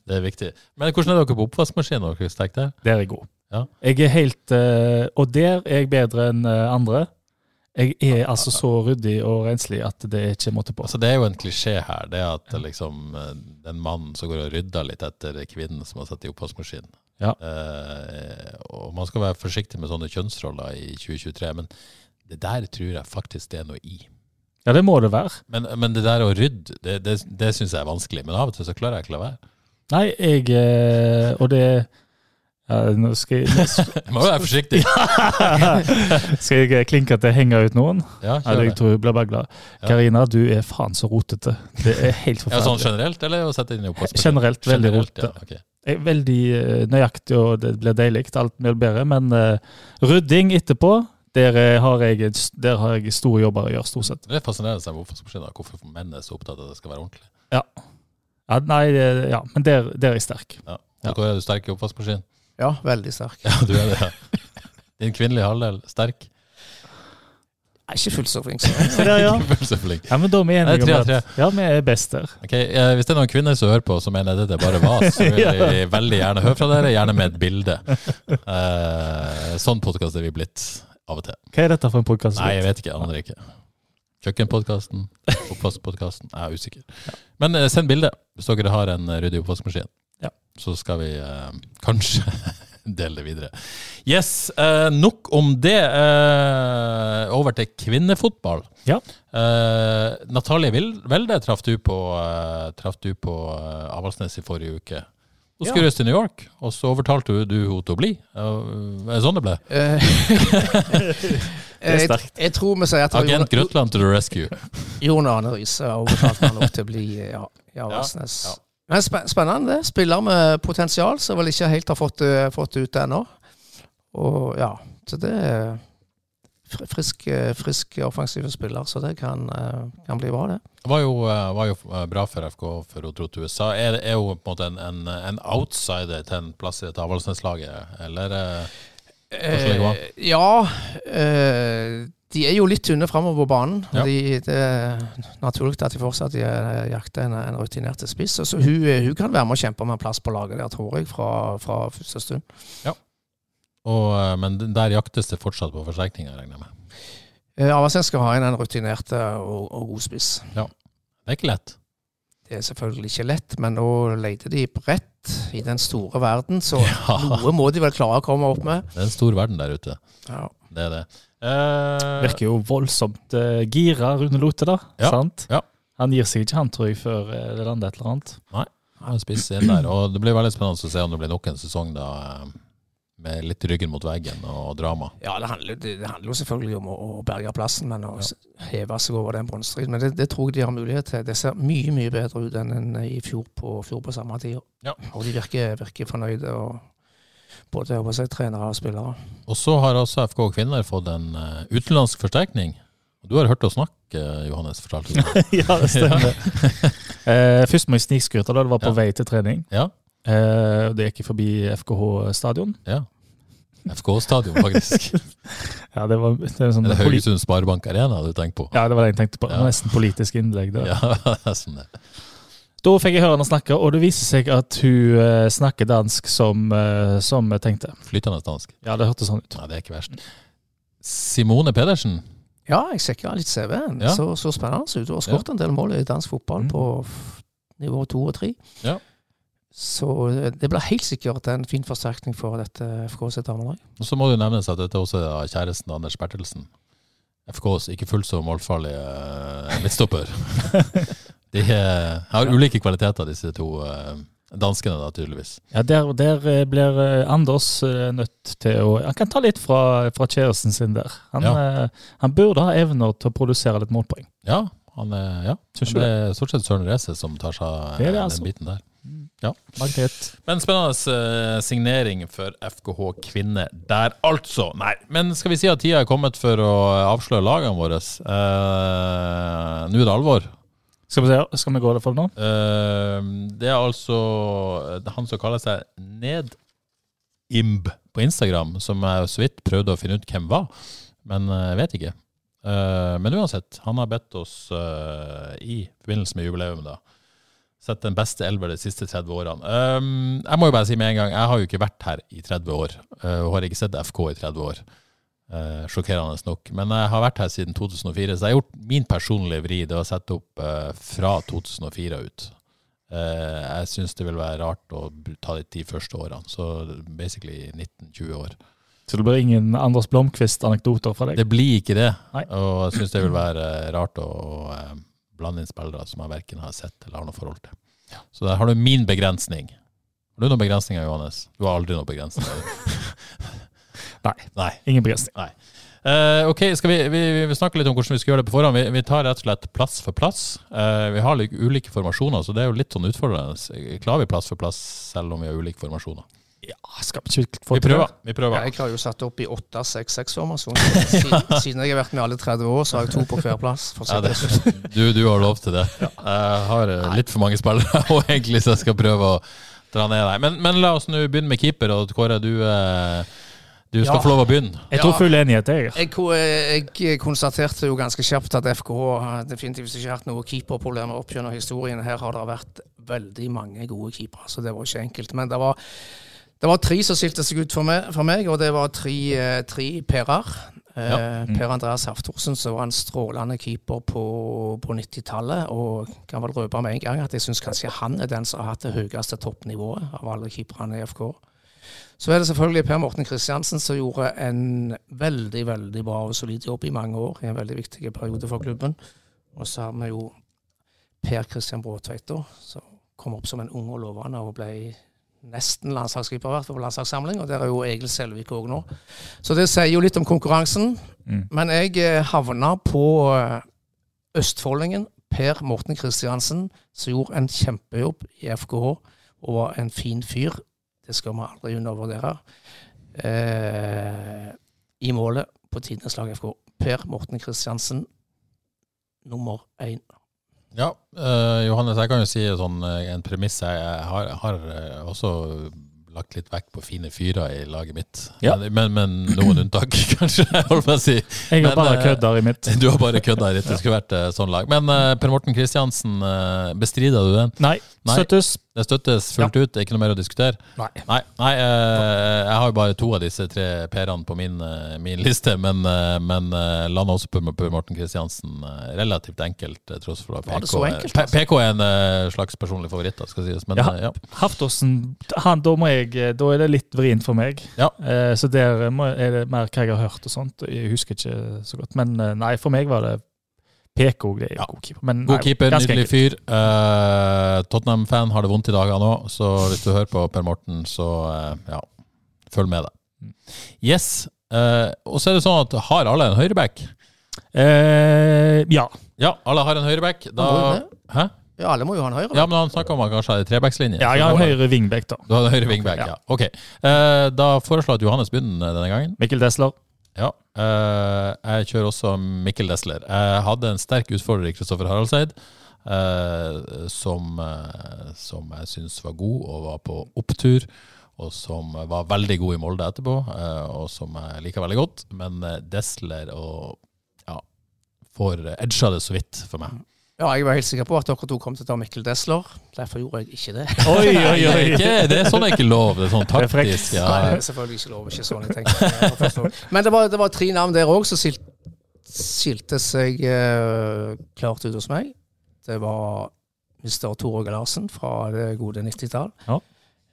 Det er viktig. Men hvordan er dere på oppvaskmaskin? Dere der? Er jeg god. Ja. Jeg er helt eh, Og der er jeg bedre enn eh, andre. Jeg er altså så ryddig og renslig at det er ikke måte på. Altså, det er jo en klisjé her. Det at liksom eh, den mannen som går og rydder litt etter kvinnen som har satt i oppvaskmaskinen. Ja. Eh, og man skal være forsiktig med sånne kjønnsroller i 2023, men det der tror jeg faktisk det er noe i. Ja, det må det være. Men, men det der å rydde, det, det, det syns jeg er vanskelig. Men av og til så klarer jeg ikke la være. Nei, jeg eh, Og det ja, Nå skal jeg, nå, må jo være forsiktig. skal jeg klinke til henge ut noen? Ja, Ja, kjør jeg tror hun blir bare glad. Ja. Karina, du er faen så rotete. Det er helt Ja, sånn forferdelig. generelt, eller å sette inn i oppvaskmaskinen? Generelt veldig rotete. Ja, okay. Veldig eh, nøyaktig, og det blir deilig. Alt blir bedre. Men uh, rydding etterpå, der, eh, har jeg, der har jeg store jobber å gjøre, stort sett. Det fascinerer seg oppvaskmaskiner, hvorfor menn er så opptatt av at det skal være ordentlig. Ja, nei, ja, men der, der er jeg sterk. Ja. Ja. Hvor er du sterk i oppvaskmaskin? Ja, veldig sterk. Ja, du er det. ja. Din kvinnelige halvdel sterk? Jeg er ikke fullt så flink Så der, ja. Fullt så flink. ja, men da er vi enige om at ja, vi er best der. Ok, eh, Hvis det er noen kvinner som hører på som mener dette er bare vas, så vil jeg veldig gjerne høre fra dere, gjerne med et bilde. Eh, sånn podkast er vi blitt av og til. Hva er dette for en podkast? Nei, jeg vet ikke. Jeg aner ikke. Kjøkkenpodkasten, oppvaskpodkasten. Jeg er usikker. Men eh, send bilde hvis dere har en ryddig oppvaskmaskin. Ja. Så skal vi eh, kanskje dele det videre. Yes, eh, nok om det. Eh, over til kvinnefotball. Ja. Eh, Natalie Welde traff du på, uh, traff du på eh, Avaldsnes i forrige uke. Hun Ja. skulle reise til New York, og så overtalte du henne til å bli. Eh, er det sånn det ble? det jeg, sterkt. jeg tror vi sier at Agent Grøtland to the rescue. Jon Arne Riise overtalte overtalt han opp til å bli ja, i Avaldsnes. Ja, ja. Men spe- spennende. det. Spiller med potensial, som vel ikke helt har fått, eh, fått ut ennå. Og ja, så det er frisk, eh, frisk offensiv spiller, så det kan, eh, kan bli bra, det. Det var var jo bra for FK for å dro til USA. Er, er hun på en måte en, en, en outsider til en plass i dette Avaldsnes-laget, eller? Eh, ja, eh, de er jo litt tynne framover på banen. Ja. De, det er naturlig at de fortsatt eh, jakter en, en rutinert spiss. Så hun, eh, hun kan være med og kjempe om en plass på laget der, tror jeg, fra, fra første stund. Og, eh, men der jaktes det fortsatt på forsterkninger, regner jeg med. Avaldsnes skal ha inn en rutinerte og, og god spiss. Ja. Det er ikke lett. Det er selvfølgelig ikke lett, men nå leter de bredt i den store verden, så Ja. noe må de vel klare å komme opp med. Det er en stor verden der ute. Ja. Det er det. Uh, Virker jo voldsomt uh, gira, Rune Lote, da. Ja, Sant? ja. Han gir seg ikke, han, tror jeg, før eh, det lander et eller annet. Nei Han spiser inn der. Og det blir veldig spennende å se om det blir nok en sesong da med litt ryggen mot veggen og drama. Ja, det handler, det, det handler jo selvfølgelig om å, å berge plassen, men å ja. heve seg over den bronsestriden. Men det, det tror jeg de har mulighet til. Det ser mye mye bedre ut enn enn i fjor på, fjor på samme tid. Ja. Og de virker, virker fornøyde, og både jeg håper trenere og spillere. Og så har også FK Kvinner fått en eh, utenlandsk forsterkning. Du har hørt oss snakke, eh, Johannes, fortalte du. ja, det stemmer. Eh, først må jeg snikskryte da det var på Ja. vei til trening. Ja. Eh, det gikk jeg forbi FKH stadion. ja. FK-stadion, faktisk. Ja, det var, det er sånn Er det Haugesund Sparebank Arena du tenker på? Ja, det var det jeg tenkte på. Det Ja. Nesten politisk innlegg. Der. Ja, det er sånn det. Da fikk jeg høre henne snakke, og det viste seg at hun eh, snakker dansk som, eh, som jeg tenkte. Flytende dansk. Ja, det hørtes sånn ut. Nei, det er ikke verst. Simone Pedersen. Ja, jeg sjekka litt CV-en. Ja. Så, så spennende ut. Hun har skåret en del mål i dansk fotball Mm. på f- nivå to og tre. Ja. Så eh, det blir helt sikkert en fin forsterkning for dette FK sitt damelag. Og så må det jo nevnes at dette også er kjæresten Anders Bertelsen. FKs ikke fullt så målfarlige eh, midtstopper. De eh, har ulike kvaliteter, disse to eh, danskene, da, tydeligvis. Ja, Der, der eh, blir Anders nødt til å Han kan ta litt fra, fra kjæresten sin der. Han, Ja. han burde ha evner til å produsere litt målpoeng. Ja, han er, ja. Synes det er stort sett Søren Reze som tar seg av eh, altså. den biten der. Magnet. Men spennende signering for FKH kvinne der, altså. Nei, men skal vi si at tida er kommet for å avsløre lagene våre? Eh, Nå er det alvor. Skal vi, se, skal vi gå det for nå? Uh, det er altså eh, han som kaller seg Nedimb på Instagram, som jeg så vidt prøvde å finne ut hvem var, men eh, jeg vet ikke. Uh, men uansett, han har bedt oss uh, i forbindelse med jubileum da, sett den beste elver de siste 30 årene. Um, jeg må jo bare si med en gang, jeg har jo ikke vært her i 30 år, og har ikke sett FK i 30 år. Eh, sjokkerende nok. Men jeg har vært her siden 2004, så jeg har gjort min personlige vri. Det å sette opp eh, fra 2004 ut. Eh, jeg syns det vil være rart å ta de ti første årene. Så basically 19-20 år. Så det blir ingen Anders Blomkvist-anekdoter fra deg? Det blir ikke det. Nei. Og jeg syns det vil være eh, rart å eh, blande inn spillere som jeg verken har sett eller har noe forhold til. Så der har du min begrensning. Har du noen begrensninger, Johannes? Du har aldri noen begrensninger. Nei. Nei. Ingen begrensning. Eh, ok, skal vi, vi, vi snakker litt om hvordan vi skal gjøre det på forhånd. Vi, vi tar rett og slett plass for plass. Uh, vi har litt ulike formasjoner, så det er jo litt sånn utfordrende. Klarer vi plass for plass selv om vi har ulike formasjoner? Ja, skal vi ikke få Vi prøver. Vi prøver. Jeg har jo satt opp i 8-6-6-formasjon. Siden, siden jeg har vært med alle 30 år, så har jeg to på hver plass. For Ja, det. det, du, du har lov til det. Jeg har eh, litt for mange spillere, og egentlig så jeg skal prøve å dra ned deg. Men, men la oss nå begynne med keeper, og Kåre, du, eh, du skal Ja. få lov å begynne. Jeg tror full enighet, jeg. Jeg, jeg konstaterte jo ganske kjapt at FK har definitivt ikke hatt noe keeperproblemer opp gjennom historien. Her har det vært veldig mange gode keepere, så det var ikke enkelt. Men det var, det var tre som skilte seg ut for meg, for meg og det var tre, eh, tre Per-er. Eh, Ja. Mm. Per Andreas Haftorsen, som var en strålende keeper på, på 90-tallet. Og kan vel røpe med en gang at jeg syns kanskje han er den som har hatt det høyeste toppnivået av alle keeperne i FK. Så er det selvfølgelig Per Morten Kristiansen som gjorde en veldig veldig bra og solid jobb i mange år, i en veldig viktig periode for klubben. Og så har vi jo Per Kristian Bråtveit, som kom opp som en ung og lovende og ble nesten landslagskeeper hvert fall på landslagssamling. Og der er jo Egil Selvik òg nå. Så det sier jo litt om konkurransen. Mm. Men jeg eh, havna på eh, østfoldingen Per Morten Kristiansen, som gjorde en kjempejobb i FKH og var en fin fyr. Det skal vi aldri undervurdere. Eh, I målet på tidenes lag FK. Per Morten Kristiansen, nummer én. Ja, eh, Johannes, jeg kan jo si sånn, eh, en premiss. Jeg, har, har eh, også lagt litt vekt på fine fyrer i laget mitt. Ja. Men, men, men noen unntak, kanskje, holdt på å si. Jeg har Men, bare eh, kødder i mitt. Du har bare kødda ditt. det skulle vært eh, sånn lag. Men eh, Per Morten Kristiansen, uh, bestrider du den? Nei, Nei. støttes. Det støttes fullt ut, det er ikke noe mer å diskutere? Nei. Nei, nei jeg har jo bare to av disse tre perene på min, min liste, men, uh, men landa også på Per Morten Kristiansen relativt enkelt, tross for at PK, enkelt, altså? PK er en slags personlig favoritt, skal sies. Men Ja. ja. Haftosen, han, da, må jeg, da er det litt vrient for meg. Ja. Eh, så der er det mer hva jeg har hørt og sånt. Jeg husker ikke så godt. Men eh, nei, for meg var det PK. Det er Ja. god keeper. Men, God nei, keeper, nydelig fyr. Eh, Tottenham-fan har det vondt i dagene òg, så hvis du hører på Per Morten, så eh, ja, følg med deg. Mm. Yes. eh, og så er det sånn at har alle en høyreback? Eh, ja. Ja, alle har en høyreback. Da. Hæ? Ja, alle må jo ha en høyre. Ja, men han snakker om at kanskje har trebackslinje. ja, jeg har høyre wingback, da. Du har en høyre wingback, ja. Ja. Ok. Eh, da foreslår jeg at Johannes begynner denne gangen. Mikkel Desler. Ja. eh, jeg kjører også Mikkel Desler. Jeg hadde en sterk utfordrer i Kristoffer Haraldseid, Uh, som, som jeg syns var god og var på opptur. Og som var veldig god i Molde etterpå, eh, og som jeg liker veldig godt. Men Desler og ja, får edga det så vidt for meg. Ja, jeg var helt sikker på at dere to kom til å ta Mikkel Desler. Derfor gjorde jeg ikke det. Oi, oi, oi! ikke, det er sånn er ikke lov. Det er sånn taktisk. Nei, Ja. det er selvfølgelig ikke lov. Ikke sånn jeg tenker. Men det var, det var tre navn der òg som skilte seg eh, klart ut hos meg. Det var Mr. Tor Åge Larsen fra det gode 90-tall. Ja.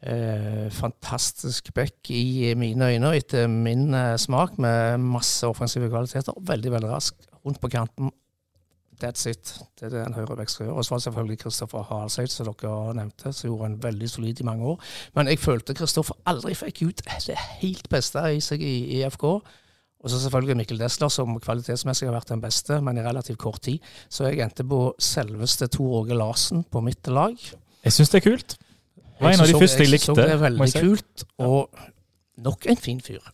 Eh, fantastisk back i mine øyne, etter min eh, smak, med masse offensive kvaliteter. Veldig, veldig rask. Rundt på kanten. That's it. Det er det en høyrevekst skal gjøre. Og så var det selvfølgelig Kristoffer Halseid, som dere nevnte, som gjorde en veldig solid i mange år. Men jeg følte Kristoffer aldri fikk ut det helt beste i seg i, i FK. Og så selvfølgelig Mikkel Desler, som kvalitetsmessig har vært den beste, men i relativt kort tid. Så jeg endte på selveste Tor Åge Larsen på mitt lag. Jeg syns det er kult. Det var en av de første jeg likte. Det er veldig kult, og nok en fin fyr.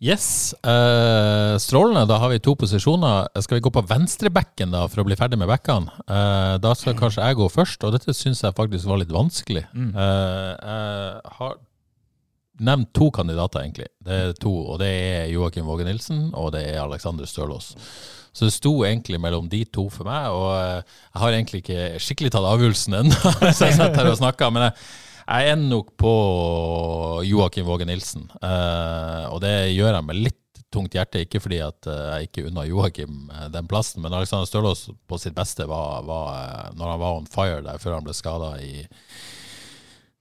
Yes. eh, strålende. Da har vi to posisjoner. Skal vi gå på venstrebacken da, for å bli ferdig med backene? Eh, da skal kanskje jeg gå først, og dette syns jeg faktisk var litt vanskelig. Mm. Eh, jeg har nevnt to kandidater, egentlig. Det er to, og det er Joakim Våge Nilsen og det er Alexander Stølås. Så det sto egentlig mellom de to for meg, og eh, jeg har egentlig ikke skikkelig tatt avgjørelsen ennå, så jeg sitter her og snakker. Men jeg, jeg er nok på Joakim Våge Nilsen, uh, og det gjør jeg med litt tungt hjerte. Ikke fordi at eh, jeg ikke unna Joakim eh, den plassen, men Alexander Stølås på sitt beste var, var når han var on fire der før han ble skada i,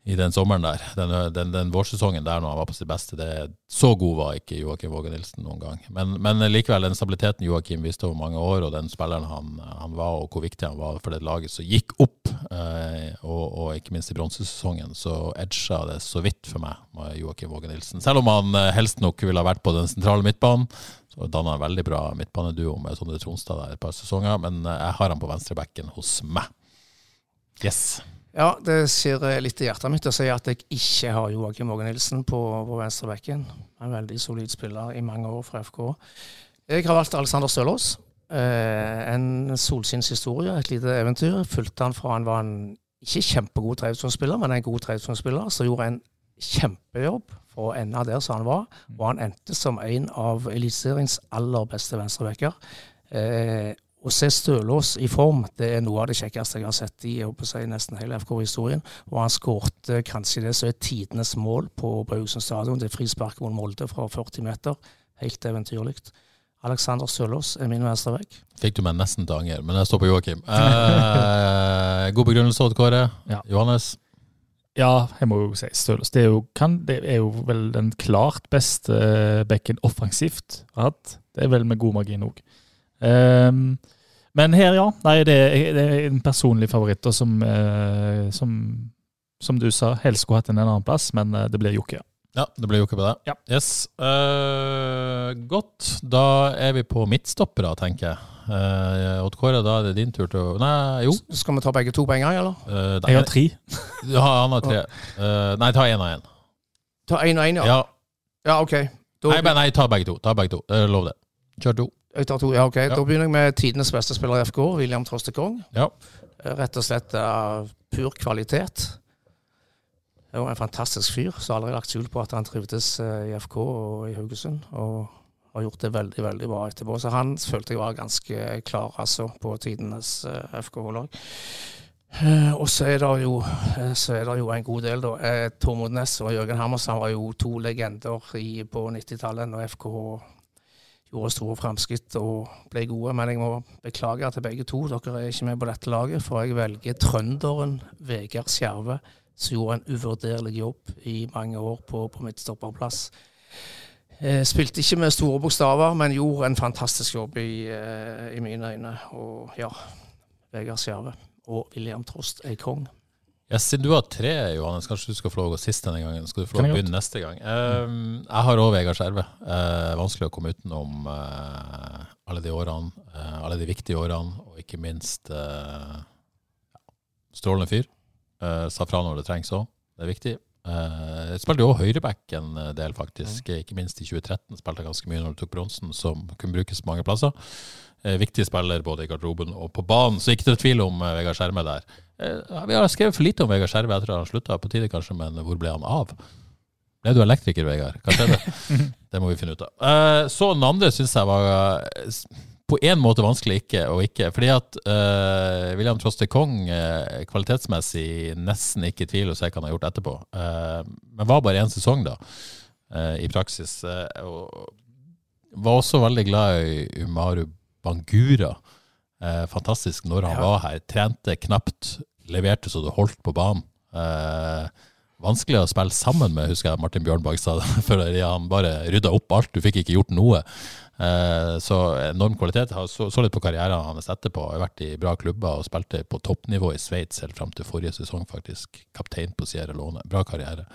i den sommeren der. Den, den, den vårsesongen der når han var på sitt beste. Det, så god var ikke Joakim Våge Nilsen noen gang. Men, men likevel, den stabiliteten Joakim viste over mange år, og den spilleren han, han var, og hvor viktig han var for det laget som gikk opp, eh, og, og ikke minst i bronsesesongen, så edga det så vidt for meg med Joakim Våge Nilsen. Selv om han eh, helst nok ville ha vært på den sentrale midtbanen. Så danna en veldig bra midtbaneduo med Sondre Tronstad der et par sesonger, men eh, jeg har han på venstrebekken hos meg. Yes. Ja, det skjer eh, litt i hjertet mitt å si at jeg ikke har Joakim Åge Nilsen på, på venstrebekken. En veldig solid spiller i mange år fra FK. Jeg har valgt Alexander Stølås. Eh, en solskinnshistorie, et lite eventyr. Fulgte han fra han var en ikke kjempegod tredjedivisjonsspiller, men en god tredjedivisjonsspiller. Så gjorde en kjempejobb for å ende der som han var. Og han endte som en av eliteseriens aller beste venstrebacker. Eh, å se Stølås i form, det er noe av det kjekkeste jeg har sett i jeg håper å si, nesten hele FK-historien. Og han skårte kanskje det som er tidenes mål på, på stadion. Det er frispark mot Molde fra 40 meter. Helt eventyrlig. Alexander Stølås er min venstreback. Fikk du meg nesten til anger, men jeg står på Joakim. Eh, god begrunnelse, Odd Kåre. Ja. Johannes. Ja, jeg må jo si Stølås. Det, er jo- kan- det er jo vel den klart beste bekken offensivt har hatt. Det er vel med god margin òg. Men her, ja. Nei, det er, det er en personlig favoritt, og som, eh, som, som du sa, helst skulle hatt en annen plass, men eh, det blir Jokke. Ja, det blir Jokke på det. Ja. Yes. Eh, godt. Da er vi på midtstoppere, tenker jeg. Uh, Odd Kåre, da er det din tur til å Nei, jo. Skal vi ta begge to på en gang, eller? Eh, nei, Jeg har tre. Ja, han har tre. Eh, nei, ta én og én. Ta én og én, ja. Ja. Ja, OK. Da, Nei, men, nei, ta begge to. Ta begge to. Eh, lov det. Kjør to. Jeg tar to, ja, ok. Da begynner jeg med tidenes beste spiller i FK, William Trostekong. Ja. Rett og slett av pur kvalitet. Det var en fantastisk fyr som aldri har lagt skjul på at han trivdes eh, i FK og i Haugesund. Og har gjort det veldig veldig bra etterpå. Så han følte jeg var ganske klar altså, på tidenes eh, FK-lag. Eh, og så er, jo, eh, så er det jo en god del, da. Eh, Tormod Næss og Jørgen Hammersen var jo to legender i, på 90-tallet når FKH gjorde store framskritt og ble gode. Men jeg må beklage til begge to. Dere er ikke med på dette laget, for jeg velger trønderen Vegard Skjerve, som gjorde en uvurderlig jobb i mange år på, på midtstopperplass. Eh, spilte ikke med store bokstaver, men gjorde en fantastisk jobb i, eh, i mine øyne. Og ja, Vegard Skjerve og William Trost er kong. Ja, siden du har tre, Johannes, kanskje du skal få lov å gå sist denne gangen. Skal du få lov å begynne begynne neste gang. Um, jeg har òg Vegard Skjerve. Uh, vanskelig å komme utenom uh, alle de årene, uh, alle de viktige årene, og ikke minst strålende fyr. Sa fra når det trengs òg, det er viktig. Uh, spilte jo høyreback en del, faktisk. Ikke minst i 2013 spilte jeg ganske mye når du tok bronsen, som kunne brukes mange plasser. Eh, viktig spiller både i garderoben og på banen, så ikke noe tvil om eh, Vegard Skjerme der. Eh, vi har skrevet for lite om Vegard Skjerme etter at han slutta, på tide kanskje, men hvor ble han av? Ble du elektriker, Vegard? Hva skjedde? det må vi finne ut av. Så den andre syns jeg var på en måte vanskelig ikke og ikke. Fordi at uh, William Troste Kong uh, kvalitetsmessig nesten ikke i tvil å se hva han har gjort etterpå. Uh, men var bare én sesong, da, i praksis. Og var også veldig glad i Umaru Bangura. Eh, fantastisk når han var her. Trente knapt, leverte så det holdt på banen. Eh, vanskelig å spille sammen med, husker jeg Martin Bjørnbakk sa. For han bare rydda opp alt, du fikk ikke gjort noe. Eh, så enorm kvalitet. Jeg så, så litt på karrieren hans etterpå. Har vært i bra klubber og spilte på toppnivå i Sveits helt fram til forrige sesong, faktisk. Kaptein på Sierra Lone. Bra karriere.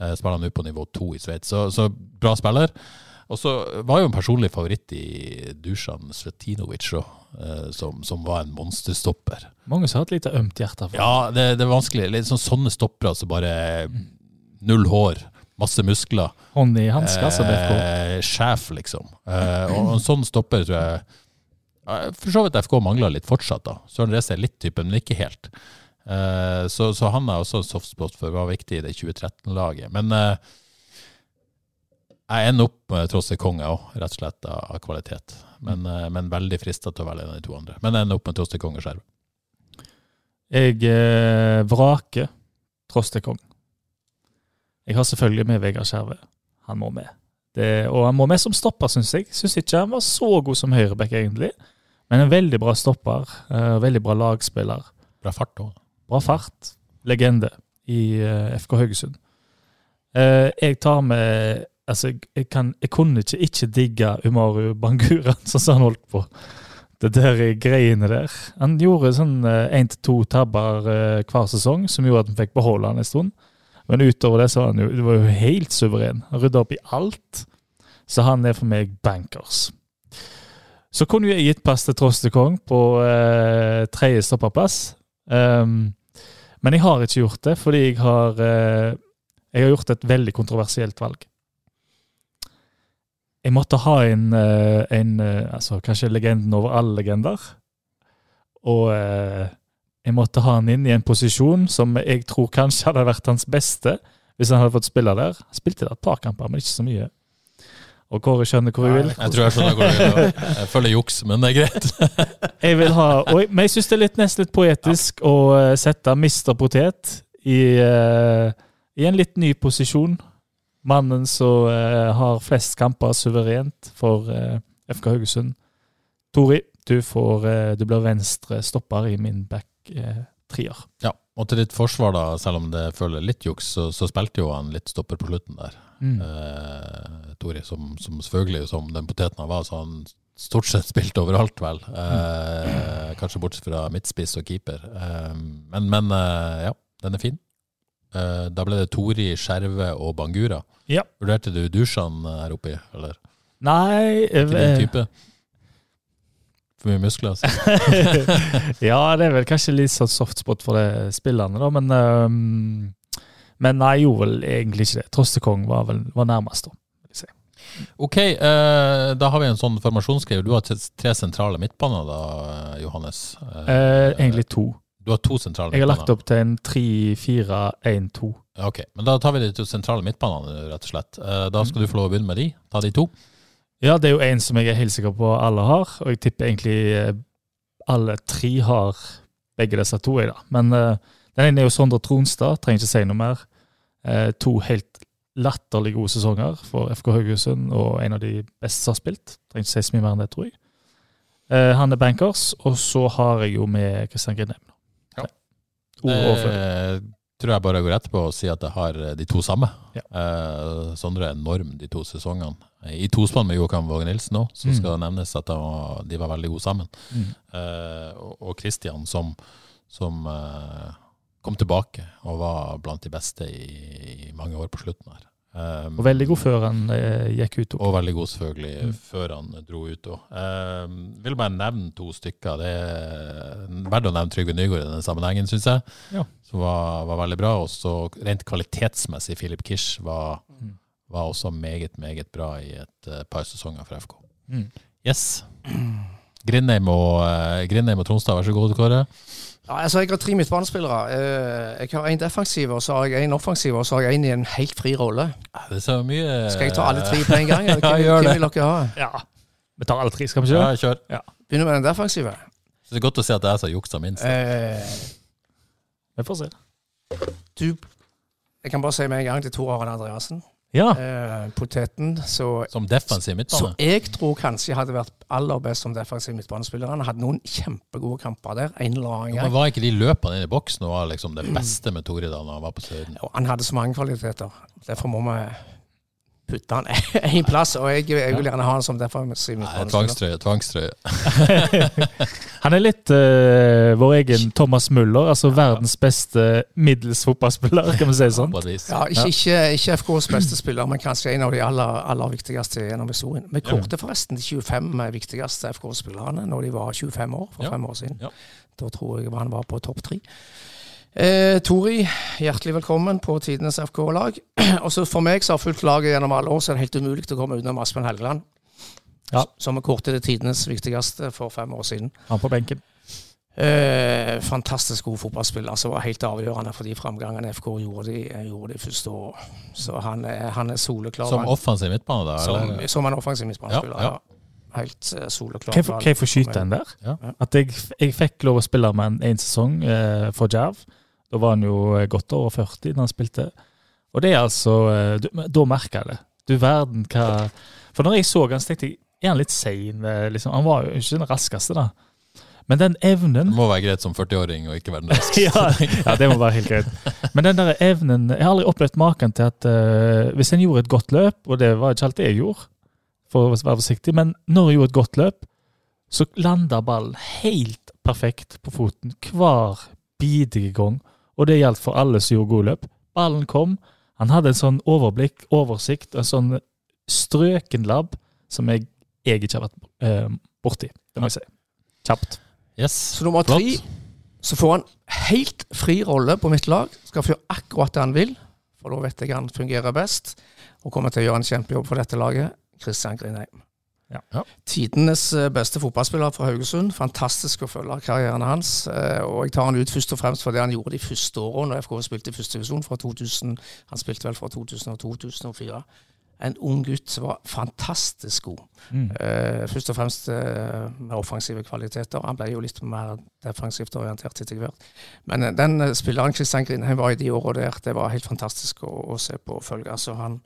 Eh, spiller nå på nivå to i Sveits. Så, så bra spiller. Og så var jo en personlig favoritt i Dusan Svetinovic òg, eh, som, som var en monsterstopper. Mange som har et lite ømt hjerte for Ja, det, det er vanskelig. Litt sånn sånne stoppere som bare null hår, masse muskler. hånd i hansker, som FK. Eh, sjef, liksom. Eh, og en sånn stopper tror jeg eh, For så vidt FK mangler litt fortsatt, da. Søren Reze er litt typen, men ikke helt. Eh, så, så han er også en softspot for var viktig i det 2013-laget. Men eh, jeg ender opp med Trosse Konge òg, rett og slett av kvalitet. Men, eh, men veldig frista til å velge en av de to andre. Men jeg ender opp med Trosse Konge Skjerve. Jeg eh, vraker Trostekong. Jeg har selvfølgelig med Vegard Skjerve. Han må med. Det, og han må med som stopper, syns jeg. Syns ikke han var så god som høyreback, egentlig. Men en veldig bra stopper. eh, veldig bra lagspiller. Bra fart òg. Bra fart. Legende i eh, FK Haugesund. Eh, jeg tar med Altså, jeg, jeg, kan, jeg kunne ikke ikke digge Umaru Bangura sånn som han holdt på. Det der greiene der. Han gjorde sånn én til to tabber eh, hver sesong, som gjorde at han fikk beholde han en stund. Men utover det så var han jo, var jo helt suveren. Han rydda opp i alt. Så han er for meg bankers. Så kunne jeg gitt pass til Trostekong på eh, tredje stopperplass. Um, men jeg har ikke gjort det, fordi jeg har, eh, jeg har gjort et veldig kontroversielt valg. Jeg måtte ha en, eh, en eh, altså kanskje legenden over alle legender. Og eh, jeg måtte ha han inn i en posisjon som jeg tror kanskje hadde vært hans beste hvis han hadde fått spille der. Han spilte der et par kamper, men ikke så mye. Og Kåre skjønner hvor jeg vil. Jeg tror jeg skjønner hvor du vil. Jeg føler juks, men det er greit. Jeg vil ha, jeg, men jeg syns det er litt, nesten litt poetisk å eh, sette Mr. Potet i, i en litt ny posisjon. Mannen som eh, har flest kamper suverent for eh, FK Haugesund. Tori, du, får, eh, du blir venstre stopper i min back eh. Ja, og til ditt forsvar, da, selv om det føler litt juks, så, så spilte jo han litt stopper på slutten der. Mm. Eh, Tori, som, som selvfølgelig, som den poteten han var, så han stort sett spilt overalt, vel. Eh, kanskje bortsett fra midtspiss og keeper. Men men ja, den er fin. Eh, da ble det Tori, Skjerve og Bangura. Ja. Vurderte du Dushan her oppi, eller? Nei Ikke din eh, type? For mye muskler, altså. Ja, det er vel kanskje litt sånn softspot for det spillerne, da, men um, Men nei, jeg gjorde vel egentlig ikke det. Trostekong var vel var nærmest, da. Ok, eh, da har vi en sånn formasjonsskriver. Du har tre tre sentrale midtbaner da, Johannes. Eh, egentlig to. Du har to sentrale Jeg har lagt opp til en 3-4-1-2. Ok, men da tar vi de to sentrale midtbanene, rett og slett. Eh, Da skal du få lov å begynne med de. Ta de to. Ja, det er jo en som jeg er helt sikker på alle har, og jeg tipper egentlig eh, alle tre har begge disse to. Jeg, da. Men uh, den ene er jo Sondre Tronstad, trenger ikke si noe mer. Uh, to helt latterlig gode sesonger for FK Haugesund, og en av de beste som har spilt. Trenger ikke si så mye mer enn det, tror jeg. Uh, han er bankers, og så har jeg jo med Kristian Grindheim. Ord overfor. Eh, tror jeg bare går rett på å si at jeg har eh, de to samme. Ja. Eh, Sondre er enorm de to sesongene. I tospann med Joakim Våge Nilsen òg, så Mm. skal det nevnes at de var, veldig gode sammen. Mm. Eh, og- Kristian Christian som, som eh, kom tilbake og var blant de beste i, i mange år på slutten her. Eh, Og veldig god før han eh, gikk ut. og veldig god, selvfølgelig, Mm. før han dro ut òg. Um, vil bare nevne to stykker. Det er verdt å nevne Trygve Nygaard i denne sammenhengen, syns jeg. Ja. Som var, var veldig bra. Og så rent kvalitetsmessig, Philip Kish var, Mm. var også meget, meget bra i et uh, par sesonger for FK. Mm. Yes. Grindheim og, uh, Grindheim og Tronstad, vær så god, Kåre. Ja, altså Jeg har tre midtbanespillere. Eh, Jeg har en defensiv, og så har jeg en offensiv, og så har jeg en i en helt fri rolle. Det er mye Skal jeg ta alle tre på en gang? Eller? Ja, gjør det. hvem vil dere ha? Ja. Vi tar alle tre, skal vi ikke Ja, kjør. kjør. Begynner med den defensive. Så det er godt å se at det er jeg som juksa minst. Eh, Vi får se. du Jeg kan bare si med en gang til Tor Aron Andreassen. Ja. Eh, poteten. Så, Som defensiv så jeg tror kanskje jeg hadde vært aller best som defensiv midtbanespiller. Han hadde noen kjempegode kamper der. En eller annen Ja, gang. men Var ikke de løpene inn i boksen og var liksom det beste med Tore da han var på Søden? Og han hadde så mange kvaliteter. Derfor må vi putte han en plass. Og jeg, jeg vil gjerne ha han som defensiv midtbanespiller. tvangstrøye. tvangstrøye. Han er litt uh, vår egen Thomas Müller, altså verdens beste middels fotballspiller, kan vi si det sånn. Ja, ikke, ikke, ikke FKs beste spiller, men kanskje en av de aller, aller viktigste gjennom historien. Vi kårte forresten de 25 viktigste FK-spillerne når de var 25 år, for fem år siden. Ja. Da tror jeg han var på topp tre. Eh, Tori, hjertelig velkommen på tidenes FK-lag. Også For meg som har fulgt laget gjennom alle år, så er det helt umulig å komme utenom Aspen Helgeland. Ja. Som vi kårte det tidenes viktigste for fem år siden. Han på benken. Eh, fantastisk god fotballspiller som var helt avgjørende for de framgangene FK gjorde de, gjorde de første året. Så han er, han er soleklar. Som offensiv midtbane, da? som, som en offensiv midtbanespiller. Ja, ja. Ja, Helt eh, soleklar. Kan jeg, få- skyte den der? Ja. At jeg, jeg fikk lov å spille med en en sesong eh, for Jerv. Da var han jo eh, godt over 40 da han spilte. Og det er altså eh, du, Da merker jeg det. Du verden hva For når jeg så han, så tenkte jeg er han litt sein? eh, Liksom. Han var jo ikke den raskeste, da. Men den evnen Det må være greit som 40-åring og ikke være den raskeste. ja, ja, det må være helt greit. Men den der evnen Jeg har aldri opplevd maken til at uh, hvis en gjorde et godt løp, og det var ikke alt jeg gjorde, for å være forsiktig, men når jeg gjorde et godt løp, så landa ballen helt perfekt på foten hver bidige gang. Og det gjaldt for alle som gjorde gode løp. Ballen kom, han hadde en sånn overblikk, oversikt, en sånn strøken labb som jeg, jeg ikke har vært eh, borti. Det må jeg si. Kjapt. Yes. Så nummer tre så får han helt fri rolle på mitt lag. Skal få gjøre akkurat det han vil, for da vet jeg han fungerer best. Og kommer til å gjøre en kjempejobb for dette laget. Kristian Grindheim. Ja. Ja. Tidenes eh, beste fotballspiller fra Haugesund. Fantastisk å følge karrieren hans. eh, Og jeg tar han ut først og fremst for det han gjorde de første årene når FK spilte i første divisjon fra 2000. Han spilte vel fra 2000 og 2004. En ung gutt som var fantastisk god. Mm. Uh, først og fremst uh, med offensive kvaliteter. Han ble jo litt mer defensivt orientert etter hvert. Men uh, den spilleren Kristian Grindheim var i de årene der, det var helt fantastisk å, å se på og følge. Så han,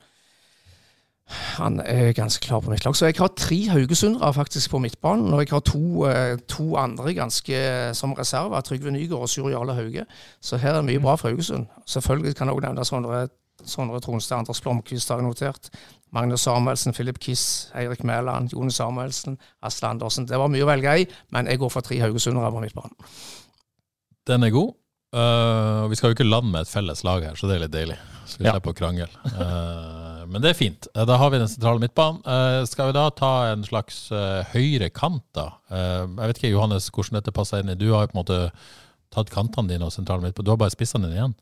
han er ganske klar på mitt lag. Så jeg har tre haugesundere faktisk på midtbanen, og jeg har to, eh, to andre ganske som reserver. Trygve Nygaard og Sjur Jarle Hauge. Så her er det mye bra for Haugesund. Selvfølgelig kan jeg også nevne Sondre, Sondre Tronstad, Anders Blomkvist har jeg notert. Magnus Samuelsen, Philip Kiss, Eirik Mæland, Jone Samuelsen, Asle Andersen. Det var mye å velge i, men jeg går for tre haugesundere på midtbanen. Den er god. Uh, vi skal jo ikke lande med et felles lag her, så det er litt deilig. Så vi Ja. slipper å krangle. Uh, men det er fint. Uh, Da har vi den sentrale midtbanen. Uh, skal vi da ta en slags uh, høyre kant, da? Jeg vet ikke, Johannes, hvordan dette passer inn i Du har jo på en måte tatt kantene dine og sentrale midtbanen. Du har bare spissene dine igjen?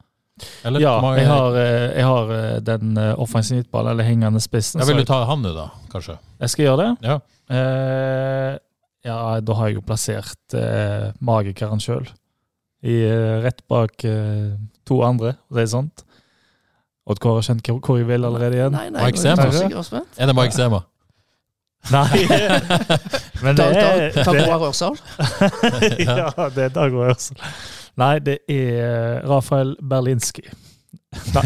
Eller, Ja, jeg har, eh, jeg har eh, den eh, offensive midtballen, eller hengende spissen. ja, Vil du ta han nå, da? Kanskje? Jeg skal gjøre det. Ja. Eh, ja, da har jeg jo plassert eh, magikeren sjøl eh, rett bak eh, to andre, og det er sant. Odd Kåre har kjent hvor- jeg vil allerede igjen. Nei, nei, Mike er Sema. Er det Mike Sema? Nei! Men det er Dag- Rørsal. Ja, det er Dag Rørsal. Nei, det er Rafael Berlinski. Nei.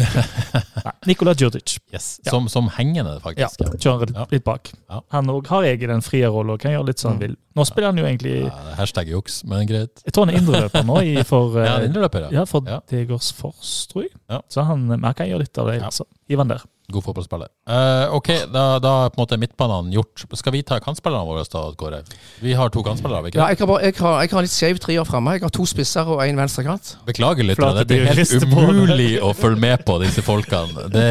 Nei. Nikola Djurdic. Yes. Ja. Som, som hengende, Ja, kjører litt, litt bak. Ja. Han òg har egen den frie rolle og kan gjøre litt som han Mm. vil. Nå spiller han jo egentlig hashtag juks, men greit. Jeg tror han er indreløper nå i, for, Ja, løper ja. ja, for Ja. Degers Fors, tror jeg. Så han, men han kan gjøre litt av det. Ja. Altså. Hiv han der. God fotballspiller. Uh, ok, da, da er på en måte midtbanene gjort. Skal vi ta kantspillerne våre da, Kåre? Vi har to kantspillere, har vi ikke? Ja, jeg, har bare, jeg, har, jeg har litt skjev trier framme. Jeg har to spisser og én venstrekant. Beklager litt, det er helt umulig å følge med på disse folkene. Det,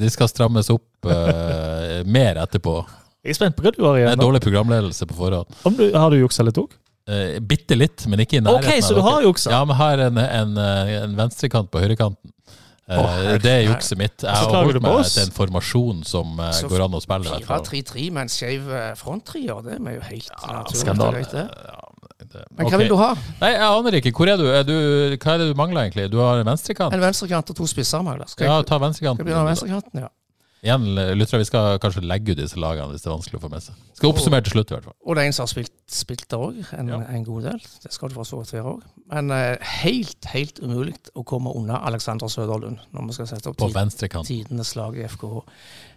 de skal strammes opp uh, mer etterpå. Jeg er spent på hva du har Det igjen. er nå. dårlig programledelse på forhånd. Om du, har du juksa litt òg? Uh, bitte litt, men ikke i nærheten. Ok, så du har juksa? Ja, men har en, en, eh, en venstrekant på høyrekanten. Eh, herre- det er jukset mitt. Jeg Så har holdt meg til en formasjon som uh, går an å spille. i hvert fall. 4-3-3 med en skjev eh, fronttrier, det er jo helt naturlig. skandale. det. Ja, det- Men hva hva vil du ha? Nei, jeg aner ikke. Hvor er du? Er du hva er det du mangler, egentlig? Du har en venstrekant? En venstrekant og to spisser mangler. Skal Ja, ta venstrekanten. skal jeg begynne med venstrekanten, ja. Igjen, Lutra, vi skal kanskje legge ut disse lagene hvis det er vanskelig å få med seg. Skal oppsummere til slutt, i hvert fall. Og det er en som har spilt, spilt der òg, en, Ja. en god del. Det skal du for så vidt være òg. Men uh, helt, helt umulig å komme unna Alexander Søderlund når vi skal sette opp På tid, tidenes lag i FKH.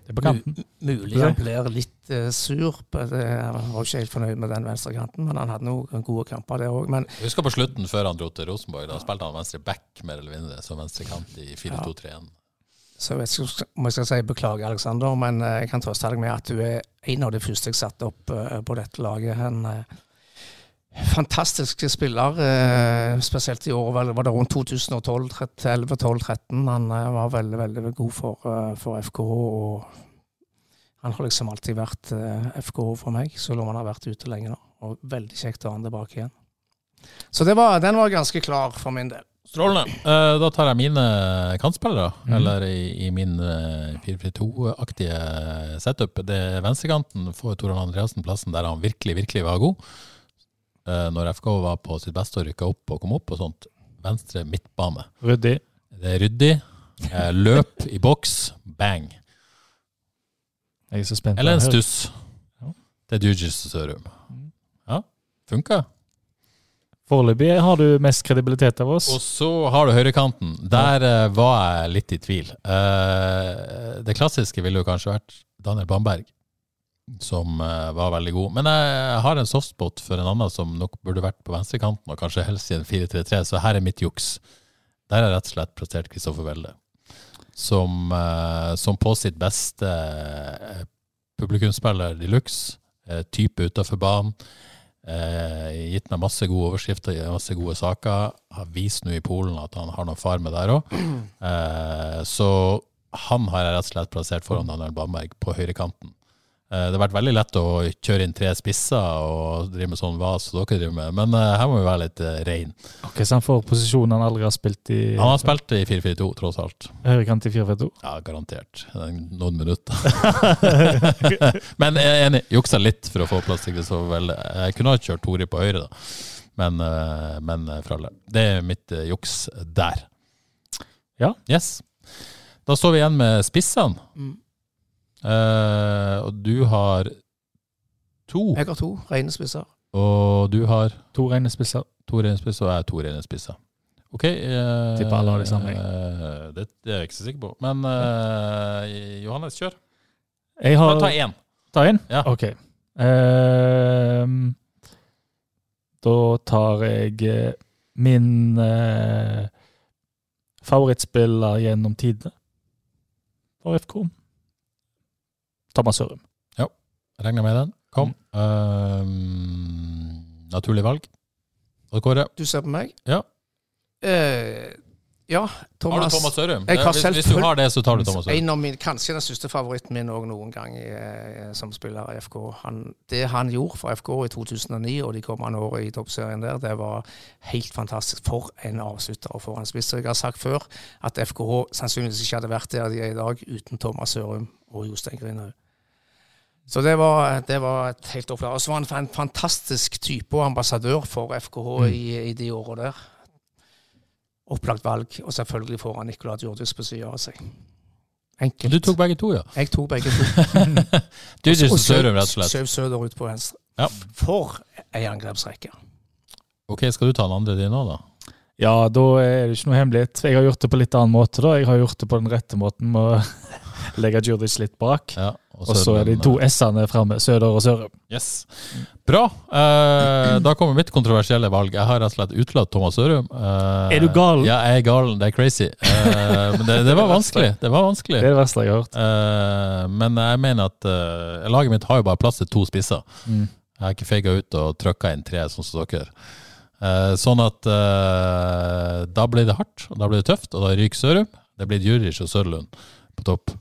Det er på kanten. Mu- Mulig han blir litt uh, sur. På det. Han var ikke helt fornøyd med den venstrekanten, men han hadde noen gode kamper der òg. Husker på slutten, før han dro til Rosenborg, da spilte han venstre back mer eller mindre, som venstrekant i 4-2-3-1. Så jeg vet ikke om jeg skal si beklager, Alexander, men eh, jeg kan trøste deg med at du er en av de første jeg satte opp eh, på dette laget. En eh, fantastisk spiller, spesielt i år var det rundt 2012, 11, 12, 13. Han var veldig, veldig god for, for FKH. og han har liksom alltid vært FK for meg, selv om han har vært ute lenge nå. Og veldig kjekt å ha han tilbake igjen. Så var, den var ganske klar for min del. Strålende. Eh, da tar jeg mine kantspillere, mm. eller i, i min uh, 4-4-2-aktige setup. Det er venstrekanten får Toran Andreassen plassen der han virkelig, virkelig var god. Eh, når FK var på sitt beste og rykka opp og kom opp og sånt. Venstre midtbane. Ryddig. Det er ryddig. Eh, løp i boks. Bang. Jeg er så spent. Eller en stuss. Ja. Det er Dugis Sørum. Ja, funka. Foreløpig har du mest kredibilitet av oss. Og så har du høyrekanten. Der uh, var jeg litt i tvil. Uh, det klassiske ville jo kanskje vært Daniel Bamberg, som uh, var veldig god. Men jeg har en softspot for en annen som nok burde vært på venstrekanten, og kanskje helst i en 4-3-3, så her er mitt juks. Der har rett og slett plassert Kristoffer Welde. Som, som på sitt beste publikumsspiller de luxe, type utafor banen. Eh, gitt meg masse gode overskrifter, masse gode saker. Har vist nå i Polen at han har noe far med der òg. Eh, så han har jeg rett og slett plassert foran Daniel Bamberg på høyrekanten. Eh, det har vært veldig lett å kjøre inn tre spisser og drive med sånn vas som dere driver med, men eh, her må vi være litt eh, rein. Ok, Så han får posisjonen han aldri har spilt i Han har spilt i 4-4-2, tross alt. høyrekant i 4-4-2. Ja, garantert. Noen minutter. Men jeg er enig, juksa litt for å få plass til Kristoffer. Jeg kunne ha kjørt Tori på høyre, da. Men, men eh, for alle. Det er mitt juks der. Ja. Yes. Da står vi igjen med spissene. Mm. Eh, og du har to, Jeg har to rene spisser. og du har To rene spisser. to rene spisser, og jeg har to rene spisser. Ok. Uh, Tipper alle har de samme, eh, det, det er jeg ikke så sikker på. Men uh, Johannes, kjør. Jeg har ta én. Ta en? Ja. Ok. Ehm, da tar jeg min eh, favorittspiller gjennom tidene for FK. Thomas Sørum. Ja, Regner med den. Kom. Mm. Uh, naturlig valg. Og Kåre, Du ser på meg? Ja. Eh, ja, har du Thomas Sørum? Hvis, hvis du har det, så tar du Thomas Sørum. En av mine, kanskje den største favoritten min òg noen gang eh, som spiller i FK. Han, det han gjorde for FK i 2009 og de kommende årene i toppserien der, det var helt fantastisk. For en avslutter og for en spiss. Jeg har sagt før at FKH sannsynligvis ikke hadde vært der de er i dag uten Thomas Sørum og Jostein Grinhaug. Så det var, det var et helt opplegg. Og så var han en fantastisk type og ambassadør for FKH Mm. i, i de åra der. Opplagt valg. Og selvfølgelig får han Nicolai Djurdis på sida av seg. Enkelt. Du tok begge to, ja. Jeg tok begge to. du og Sørum, rett og slett. Søv Søder ut på venstre. Ja. For ei angrepsrekke. Ok, skal du ta den andre din òg, da? Ja, da er det ikke noe hemmelighet. Jeg har gjort det på litt annen måte. da. Jeg har gjort det på den rette måten med legge Djurdjic litt bak. Ja, Og så er de to S-ene framme, Søder og Sørum. Yes. Bra. Eh, da kommer mitt kontroversielle valg. Jeg har rett og slett utelatt Thomas Sørum. Eh, Er du gal? Ja, jeg er galen. Det er crazy. Eh, men det, det var vanskelig. Det var vanskelig. Det er det verste jeg har hørt. Eh, men jeg mener at eh, laget mitt har jo bare plass til to spisser. Mm. Jeg har ikke feiga ut og trykka inn tre, sånn som dere. Eh, sånn at eh, da blir det hardt, og da blir det tøft, og da ryker Sørum. Det blir Djuric og Sørlund på topp.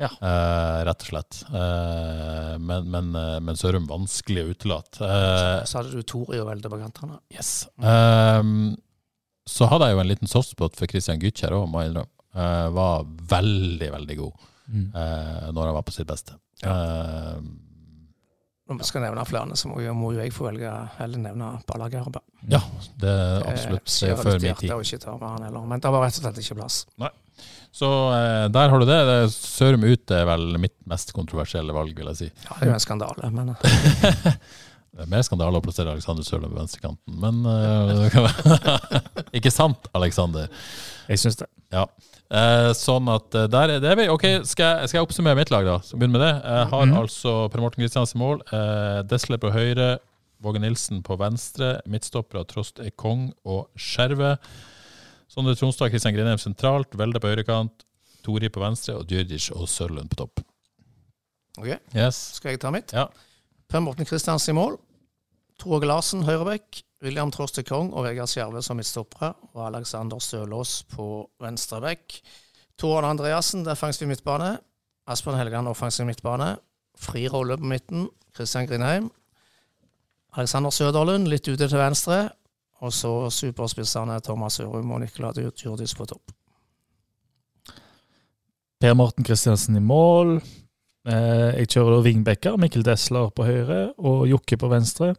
Ja. Eh, rett og slett. Eh, men, men, eh, men Sørum vanskelig å utelate. Eh, Så hadde du Tori og Velde på kantene. yes. Mm. så hadde jeg jo en liten softspot for Christian Gytkjær òg, må jeg innrømme. Eh, var veldig, veldig god Mm. eh, når han var på sitt beste. Eh, Når vi skal nevne flere, så må jo, må jo jeg få velge eller nevne Ballagarba. ja, det er absolutt. Det er før min tid. Ikke ta med han heller. Men det var rett og slett ikke plass. Så eh, der har du det. det Sørum ut er vel mitt mest kontroversielle valg, vil jeg si. Ja, det er jo en skandale, men eh, Det er mer skandale å plassere Alexander Sørlund på venstrekanten, men eh, det kan være Ikke sant, Alexander? Jeg syns det. Ja. Eh, sånn at eh, der er det vi. Ok, skal jeg, skal jeg oppsummere mitt lag, da? Så begynne med det. Jeg har Mhm. altså Per Morten Kristiansen i mål. Eh, Desle på høyre. Våge Nilsen på venstre. Midtstoppere Trost Ekong og Skjerve. Sondre Tronstad Kristian Grinheim sentralt. Velde på høyrekant. Tori på venstre og Djurdjic og Sørlund på topp. ok, Yes. skal jeg ta mitt? Ja. Per Morten Kristiansen i mål. Tor Åge Larsen høyrebekk. William Troste Kong og Vegard Skjerve som midtstoppere. Og Alexander Sølås på venstrebekk. Tor Arne Andreassen defensiv midtbane. Asbjørn Helgan offensiv midtbane. Fri rolle på midten. Kristian Grindheim. Alexander Søderlund litt ute til venstre. Og så superspissene Thomas Ørum og Nicolai Djurdis på topp. Per Morten Kristiansen i mål. Eh, jeg kjører da wingbacker. Mikkel Desler på høyre og Jokke på venstre.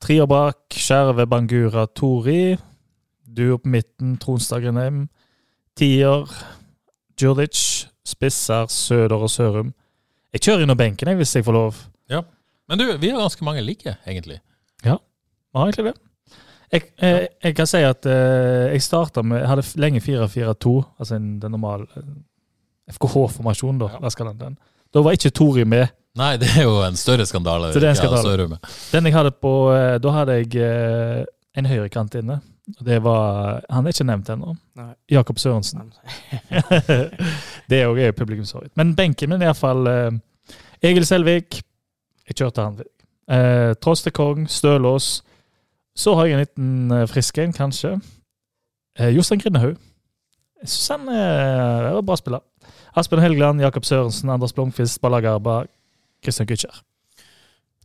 Trier bak. Skjerve, Bangura, Tori. Duo på midten. Tronstad Grenheim. Tier. Djurdic. Spisser. Søder og Sørum. Jeg kjører innom på benken jeg, hvis jeg får lov. Ja, Men du, vi har ganske mange like, egentlig. Ja, Vi har egentlig det. Jeg, eh, jeg kan si at uh, jeg starta med Jeg hadde lenge 4-4-2, altså en, den normale FKH-formasjonen, da. Ja. Den, den? Da var ikke Tori med. Nei, det er jo en større skandale. Så det er en skandale. Ja, med. Den jeg hadde på eh, Da hadde jeg uh, en høyrekant inne. Det var Han er ikke nevnt ennå. Jakob Sørensen. det er jo publikumsfavoritt. Men benken min er iallfall uh, Egil Selvik. Jeg kjørte han. Uh, Kong, Stølås. Så har jeg en liten uh, frisk en, kanskje. Eh, Jostein Grindehaug. Jeg syns han uh, er en bra spiller. Aspen Helgeland, Jakob Sørensen, Anders Blomkvist, Balla Garba, Christian Kutcher.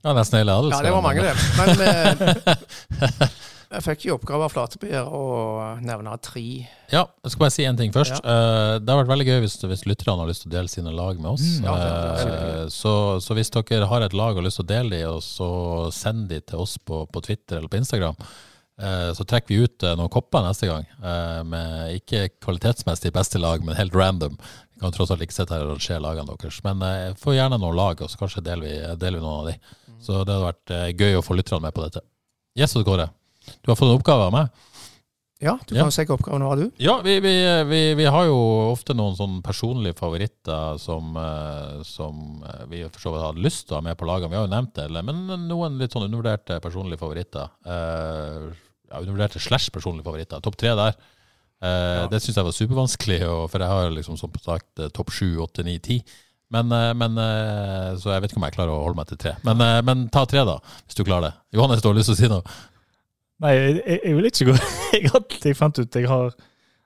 Ja, nesten hele Ja, det var mange, det. Men eh, jeg fikk i oppgave av Flatebyr å nevne tre. Ja, jeg skal bare si en ting først. Eh, det har vært veldig gøy hvis, hvis lytterne har lyst til å dele sine lag med oss. Mm, ja, det det Eh, så, så hvis dere har et lag og har lyst til å dele de, og så send de til oss på, på Twitter eller på Instagram, eh, så trekker vi ut noen kopper neste gang. med ikke kvalitetsmessig beste lag, men helt random. Vi kan tross alt ikke sitte her og rangere lagene deres. Men få gjerne noen lag, og så kanskje deler vi, deler vi noen av de. Så det hadde vært gøy å få lytterne med på dette. Yes, det går Kåre. Du har fått en oppgave av meg. Ja, du kan jo si hva oppgaven var, du. Ja, vi, vi, vi, vi har jo ofte noen sånn personlige favoritter som, eh, som eh, vi for så vidt hadde lyst til å ha med på lagene. Vi har jo nevnt det, men noen litt sånn undervurderte personlige favoritter. Eh, ja, undervurderte slash personlige favoritter. Topp tre der. Ja. Det syns jeg var supervanskelig, for jeg har liksom som sagt topp sju, åtte, ni, ti. Men, men, så jeg vet ikke om jeg klarer å holde meg til tre. Men, men ta tre, da, hvis du klarer det. Johannes, du har lyst til å si noe? Nei, jeg, jeg- vil ikke gå Jeg, hadde, jeg fant ut jeg har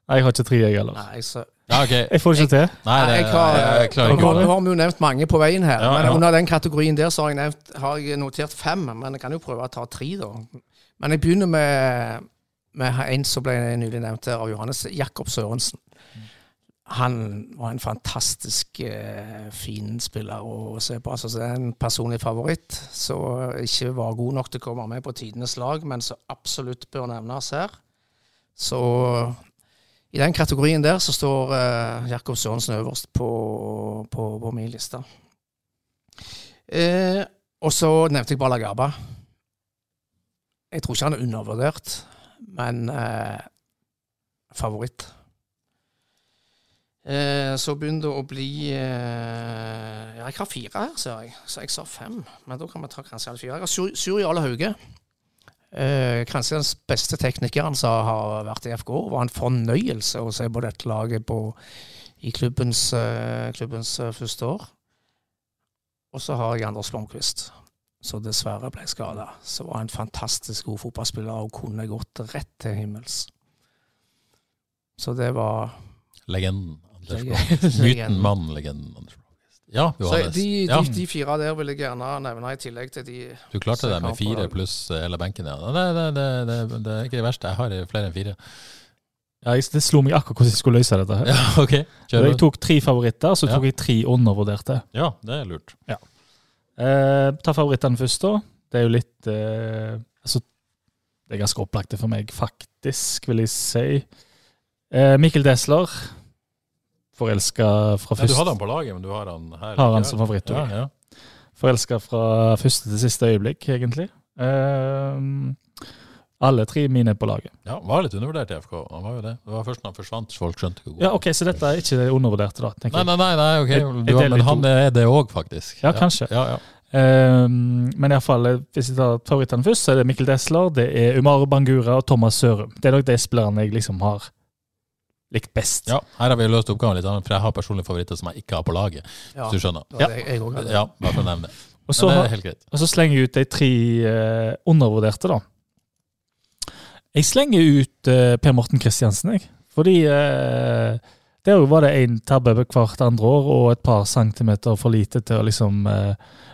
Nei, jeg har ikke tre, jeg heller. Nei, så Ja, okay. Jeg får det ikke til. Nei, det, jeg har, jeg, jeg klarer ikke nå har vi jo nevnt mange på veien her, Ja, men ja. under den kategorien der så har jeg, nevnt, har jeg notert fem. Men jeg kan jo prøve å ta tre, da. Men jeg begynner med, med en som ble nylig nevnt her av Johannes. Jakob Sørensen. Han var en fantastisk eh, fin spiller å se på. Altså, en personlig favoritt som ikke var god nok til å komme med på tidenes lag, men som absolutt bør nevnes her. Så i den kategorien der så står eh, Jakob Sørensen øverst på, på, på min liste. Eh, og så nevnte jeg Balagaba. Jeg tror ikke han er undervurdert, men eh, favoritt. Eh, så begynner det å bli eh, Ja, jeg har fire her, ser jeg. Så jeg sa fem. Men da kan vi ta kanskje alle fire. Jeg har Sur- Surjale Hauge. Eh, den beste teknikeren som har vært i FK. var en fornøyelse å se på dette laget på, i klubbens, eh, klubbens første år. Og så har jeg Anders Blomkvist, som dessverre ble skada. Som var en fantastisk god fotballspiller og kunne gått rett til himmels. Så det var Legenden. Myten, mannen, legenden. Ja, Johannes. de, de, ja, de fire der vil jeg gjerne nevne i tillegg til de du klarte det med fire pluss eh, hele benken, ja. Det, det, det, det, det er ikke det verste. Jeg har flere enn fire. Ja, jeg- det slo meg akkurat hvordan jeg skulle løse dette. her. Ja, ok. Kjør Jeg tok tre favoritter, så Ja. tok jeg tre undervurderte. Ja, det er lurt. Eh, ta favorittene først, da. Det er jo litt eh, Altså, det er ganske opplagte for meg, faktisk, vil jeg si. Eh, Mikkel Desler. Forelska fra Ja, du første hadde han på laget, men du har han her. Har han som favoritt. Ja, ja. Forelska fra første til siste øyeblikk, egentlig. Eh, alle tre mine er på laget. ja, var litt undervurdert i FK. Han var jo det. Det var først når han forsvant, folk skjønte hvor god Ja, ok, Så dette er ikke det undervurderte, da? tenker Nei, jeg. nei, nei, nei ok. Du, jeg jeg men han er det òg, faktisk. Ja, kanskje. Ja, ja. Um, men iallfall, hvis jeg tar favorittene først, så er det Mikkel Desler, det er Umar Bangura og Thomas Sørum. Det er nok de spillerne jeg liksom har likt best. ja, her har vi løst oppgaven litt, for jeg har personlige favoritter som jeg ikke har på laget. Ja, Hvis du skjønner. det var jeg òg. Ja, bare for å nevne det. Og så, Men det er helt greit. og så slenger jeg ut de tre uh, undervurderte, da. Jeg slenger ut uh, Per Morten Kristiansen, jeg. Fordi uh, der var det én tabbe hvert andre år og et par centimeter for lite til å liksom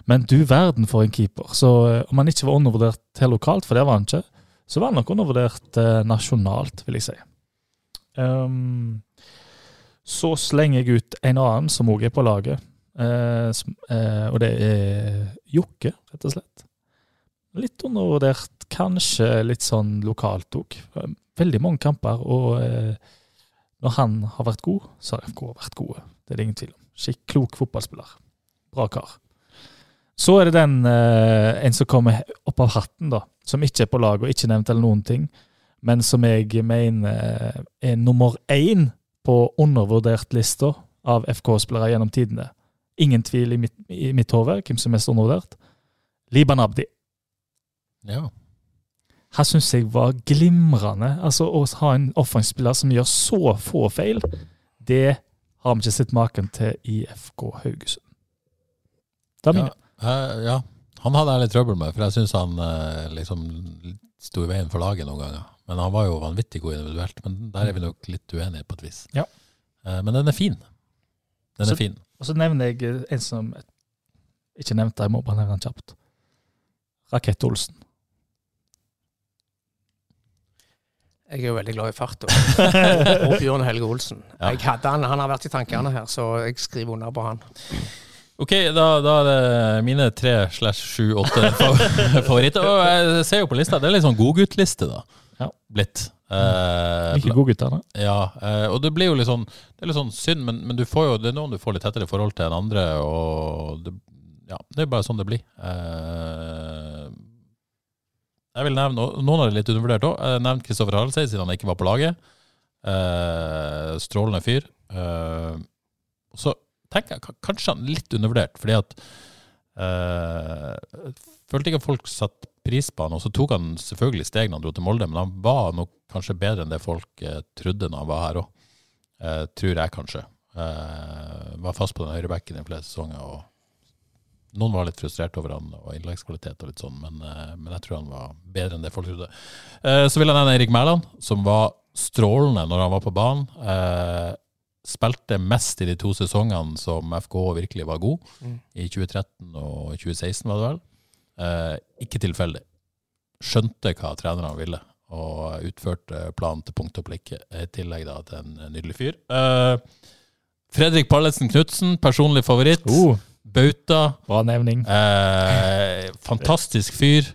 Men du verden for en keeper. Så om han ikke var undervurdert her lokalt, for det var han ikke, så var han nok undervurdert nasjonalt, vil jeg si. Um, så slenger jeg ut en annen som òg er på laget. uh, som, eh, og det er Jokke, rett og slett. Litt undervurdert, kanskje litt sånn lokalt òg. Veldig mange kamper, og uh, når han har vært god, så har FK vært gode. Det er det ingen tvil om. Skikk klok fotballspiller. Bra kar. Så er det den eh, en som kommer opp av hatten, da. Som ikke er på laget og ikke nevnt eller noen ting, men som jeg mener er nummer én på undervurdert-lista av FK-spillere gjennom tidene. Ingen tvil i mitt, i mitt hode hvem som er mest undervurdert. Liban Abdi. Ja. Her syns jeg var glimrende. Altså Å ha en offensivspiller som gjør så få feil, det har vi ikke sett maken til i FK Haugesund. Det er Ja, mine. eh, ja. Han hadde jeg litt trøbbel med, for jeg syns han eh, liksom sto i veien for laget noen ganger. Men han var jo vanvittig god individuelt. Men der er vi nok litt uenige på et vis. Ja. Eh, Men den er fin. Den Så- er fin. Og så nevner jeg en som ikke nevnte, jeg må bare nevne han kjapt. Rakett Olsen. Jeg er jo veldig glad i fart. Og, og Bjørn Helge Olsen. Ja. Jeg hadde han, han har vært i tankene her, så jeg skriver under på han. Ok, da, da er det mine tre slash sju, åtte favoritter. Og jeg ser jo på lista, det er litt sånn godguttliste, da. Ja. Blitt. Eh, Ikke da. Ja, eh, og det blir jo litt sånn Det er litt sånn synd, men, men du får jo, det er noen du får litt tettere forhold til enn andre, og det, ja, det er bare sånn det blir. Eh, jeg vil nevne Noen av de litt undervurdert òg. Jeg nevnte Kristoffer Haraldseid, siden han ikke var på laget. Eh, strålende fyr. Eh, så tenker jeg kanskje han er litt undervurdert, fordi at jeg Følte ikke at folk satte pris på han, og så tok han selvfølgelig steg når han dro til Molde, men han var nok kanskje bedre enn det folk eh, trodde når han var her òg. Eh, tror jeg kanskje. Eh, var fast på den høyrebacken i flere sesonger. og Noen var litt frustrert over han og innleggskvalitet og litt sånn, men, eh, men jeg tror han var bedre enn det folk trodde. Eh, så vil jeg nevne Erik Mæland, som var strålende når han var på banen. Spilte mest i de to sesongene som FK virkelig var god, Mm. i 2013 og 2016 var det vel. Eh, ikke tilfeldig. Skjønte hva trenerne ville, og utførte planen til punkt og plikke. i tillegg da til en nydelig fyr. Eh, Fredrik Pallesen Knutsen, personlig favoritt. Oh, Bauta. bra nevning. Eh, fantastisk fyr.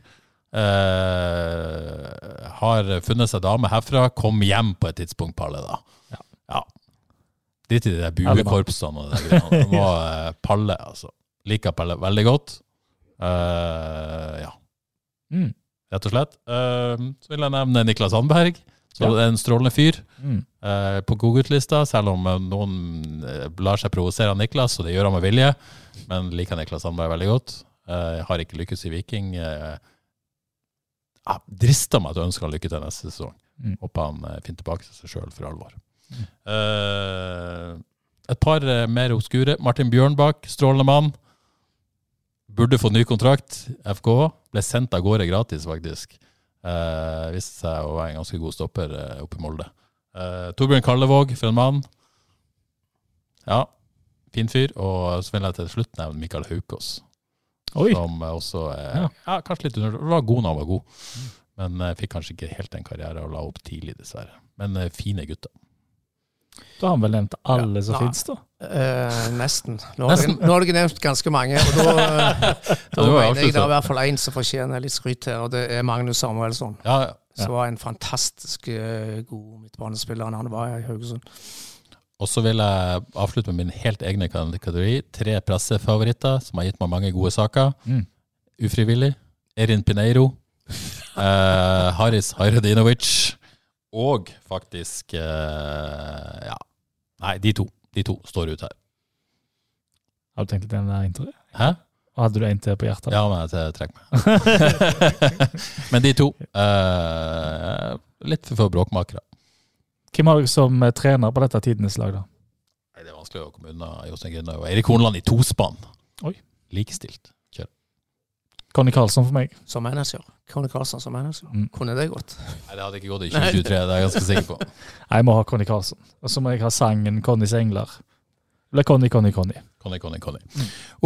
Eh, har funnet seg dame herfra. Kom hjem på et tidspunkt, Palle, da. Drit i de der buekorpsene og det greiene. Det var eh, Palle, altså. Liker Palle veldig godt. Eh, ja, Mm. rett og slett. Eh, så vil jeg nevne Niklas Sandberg. Så Ja. en strålende fyr Mm. eh, på Google-lista, selv om eh, noen eh, lar seg provosere av Niklas, og det gjør han med vilje. Men liker Niklas Sandberg veldig godt. Eh, har ikke lykkes i Viking. Eh, jeg drister meg til å ønske han lykke til neste sesong. Mm. Håper han eh, finner tilbake til seg sjøl for alvor. Eh, et par eh, mer obskure. Martin Bjørnbakk, strålende mann. Burde få ny kontrakt. FKH. Ble sendt av gårde gratis, faktisk. Uh, viste seg å være en ganske god stopper uh, oppe i Molde. Uh, Torbjørn Kallevåg, for en mann. Ja, fin fyr. Og så vil jeg til slutt nevne Mikael Haukås, Oi. som også er Ja. ja. kanskje litt under Var god når han var god, men fikk kanskje ikke helt den karrieren og la opp tidlig, dessverre. Men fine gutter. Da har han vel nevnt alle Ja, som nei. finnes, da. Eh, nesten. Nå har, Nesten. Jeg, nå har jeg nevnt ganske mange. Og da, da mener jeg det er i hvert fall én som fortjener litt skryt her, og det er Magnus Samuelsson. Ja, ja. Som var en fantastisk uh, god midtbanespiller han var i Haugesund. Og så vil jeg avslutte med min helt egne kategori. Tre pressefavoritter som har gitt meg mange gode saker. Mm. Ufrivillig. Erin Pineiro. uh, Haris Hajradinovic. Og faktisk eh, Ja. Nei, de to. De to står ut her. Har du tenkt litt den der introen? Hæ? Hadde du en til på hjertet? Ja, men jeg trekker meg. men de to eh, Litt for få bråkmakere. Hvem har du som eh, trener på dette tidenes lag, da? Nei, Det er vanskelig å komme unna Jostein Gründer og Eirik Hornland i tospann. Likestilt. Conny Karlsson for meg. Som manager. Conny Karlsson som manager. Mm. Kunne det gått? Nei, det hadde ikke gått i 2023, det er jeg ganske sikker på. Jeg må ha Conny Karlsson. Og så må jeg ha sangen 'Connys engler'. Eller Conny, Conny, Conny. Conny, Conny, Conny.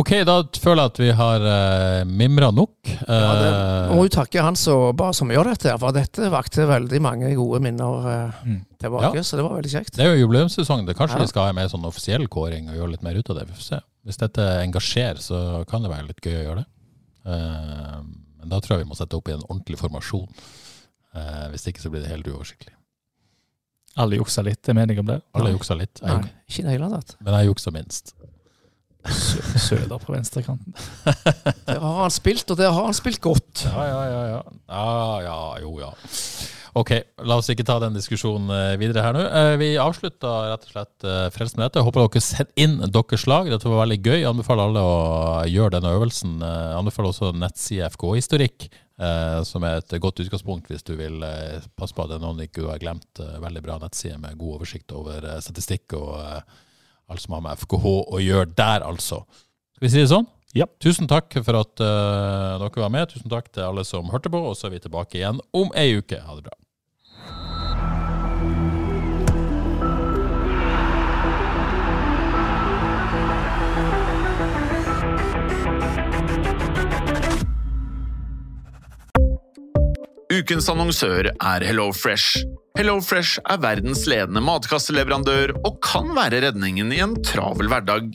Ok, da føler jeg at vi har uh, mimra nok. Ja, det, Eh, må jo takke han som bare som gjør dette, for dette vakte veldig mange gode minner uh, Mm. tilbake. Så det var veldig kjekt. det er jo jubileumssesong. Det Kanskje Ja. vi skal ha en mer sånn offisiell kåring og gjøre litt mer ut av det. Vi får se. Hvis dette engasjerer, så kan det være litt gøy å gjøre det. Eh, men da tror jeg vi må sette opp i en ordentlig formasjon. Eh, hvis ikke så blir det helt uoversiktlig. Alle juksa litt, er meningen om det. Alle juksa litt, jeg, Nei, ikke i det hele tatt. men jeg juksa minst. Sø- Søder på venstrekanten. Der har han spilt, og der har han spilt godt. Ja, ja, ja. Ja, ja, ja jo, ja. Ok, la oss ikke ta den diskusjonen eh, videre her nå. Eh, Vi avslutta rett og slett eh, Frelst med dette. Håper dere setter inn deres lag. Dette var veldig gøy. Jeg anbefaler alle å gjøre denne øvelsen. Jeg anbefaler også nettside FK-historikk, som er et godt utgangspunkt hvis du vil passe på at det er noen ikke du har glemt. Veldig bra nettside med god oversikt over statistikk og alt som har med FKH å gjøre der, altså. Skal vi si det sånn? Ja. Tusen takk for at uh, dere var med. Tusen takk til alle som hørte på, og så er vi tilbake igjen om ei uke. Ha det bra. Ukens annonsør er HelloFresh. HelloFresh er verdens ledende matkasseleverandør og kan være redningen i en travel hverdag.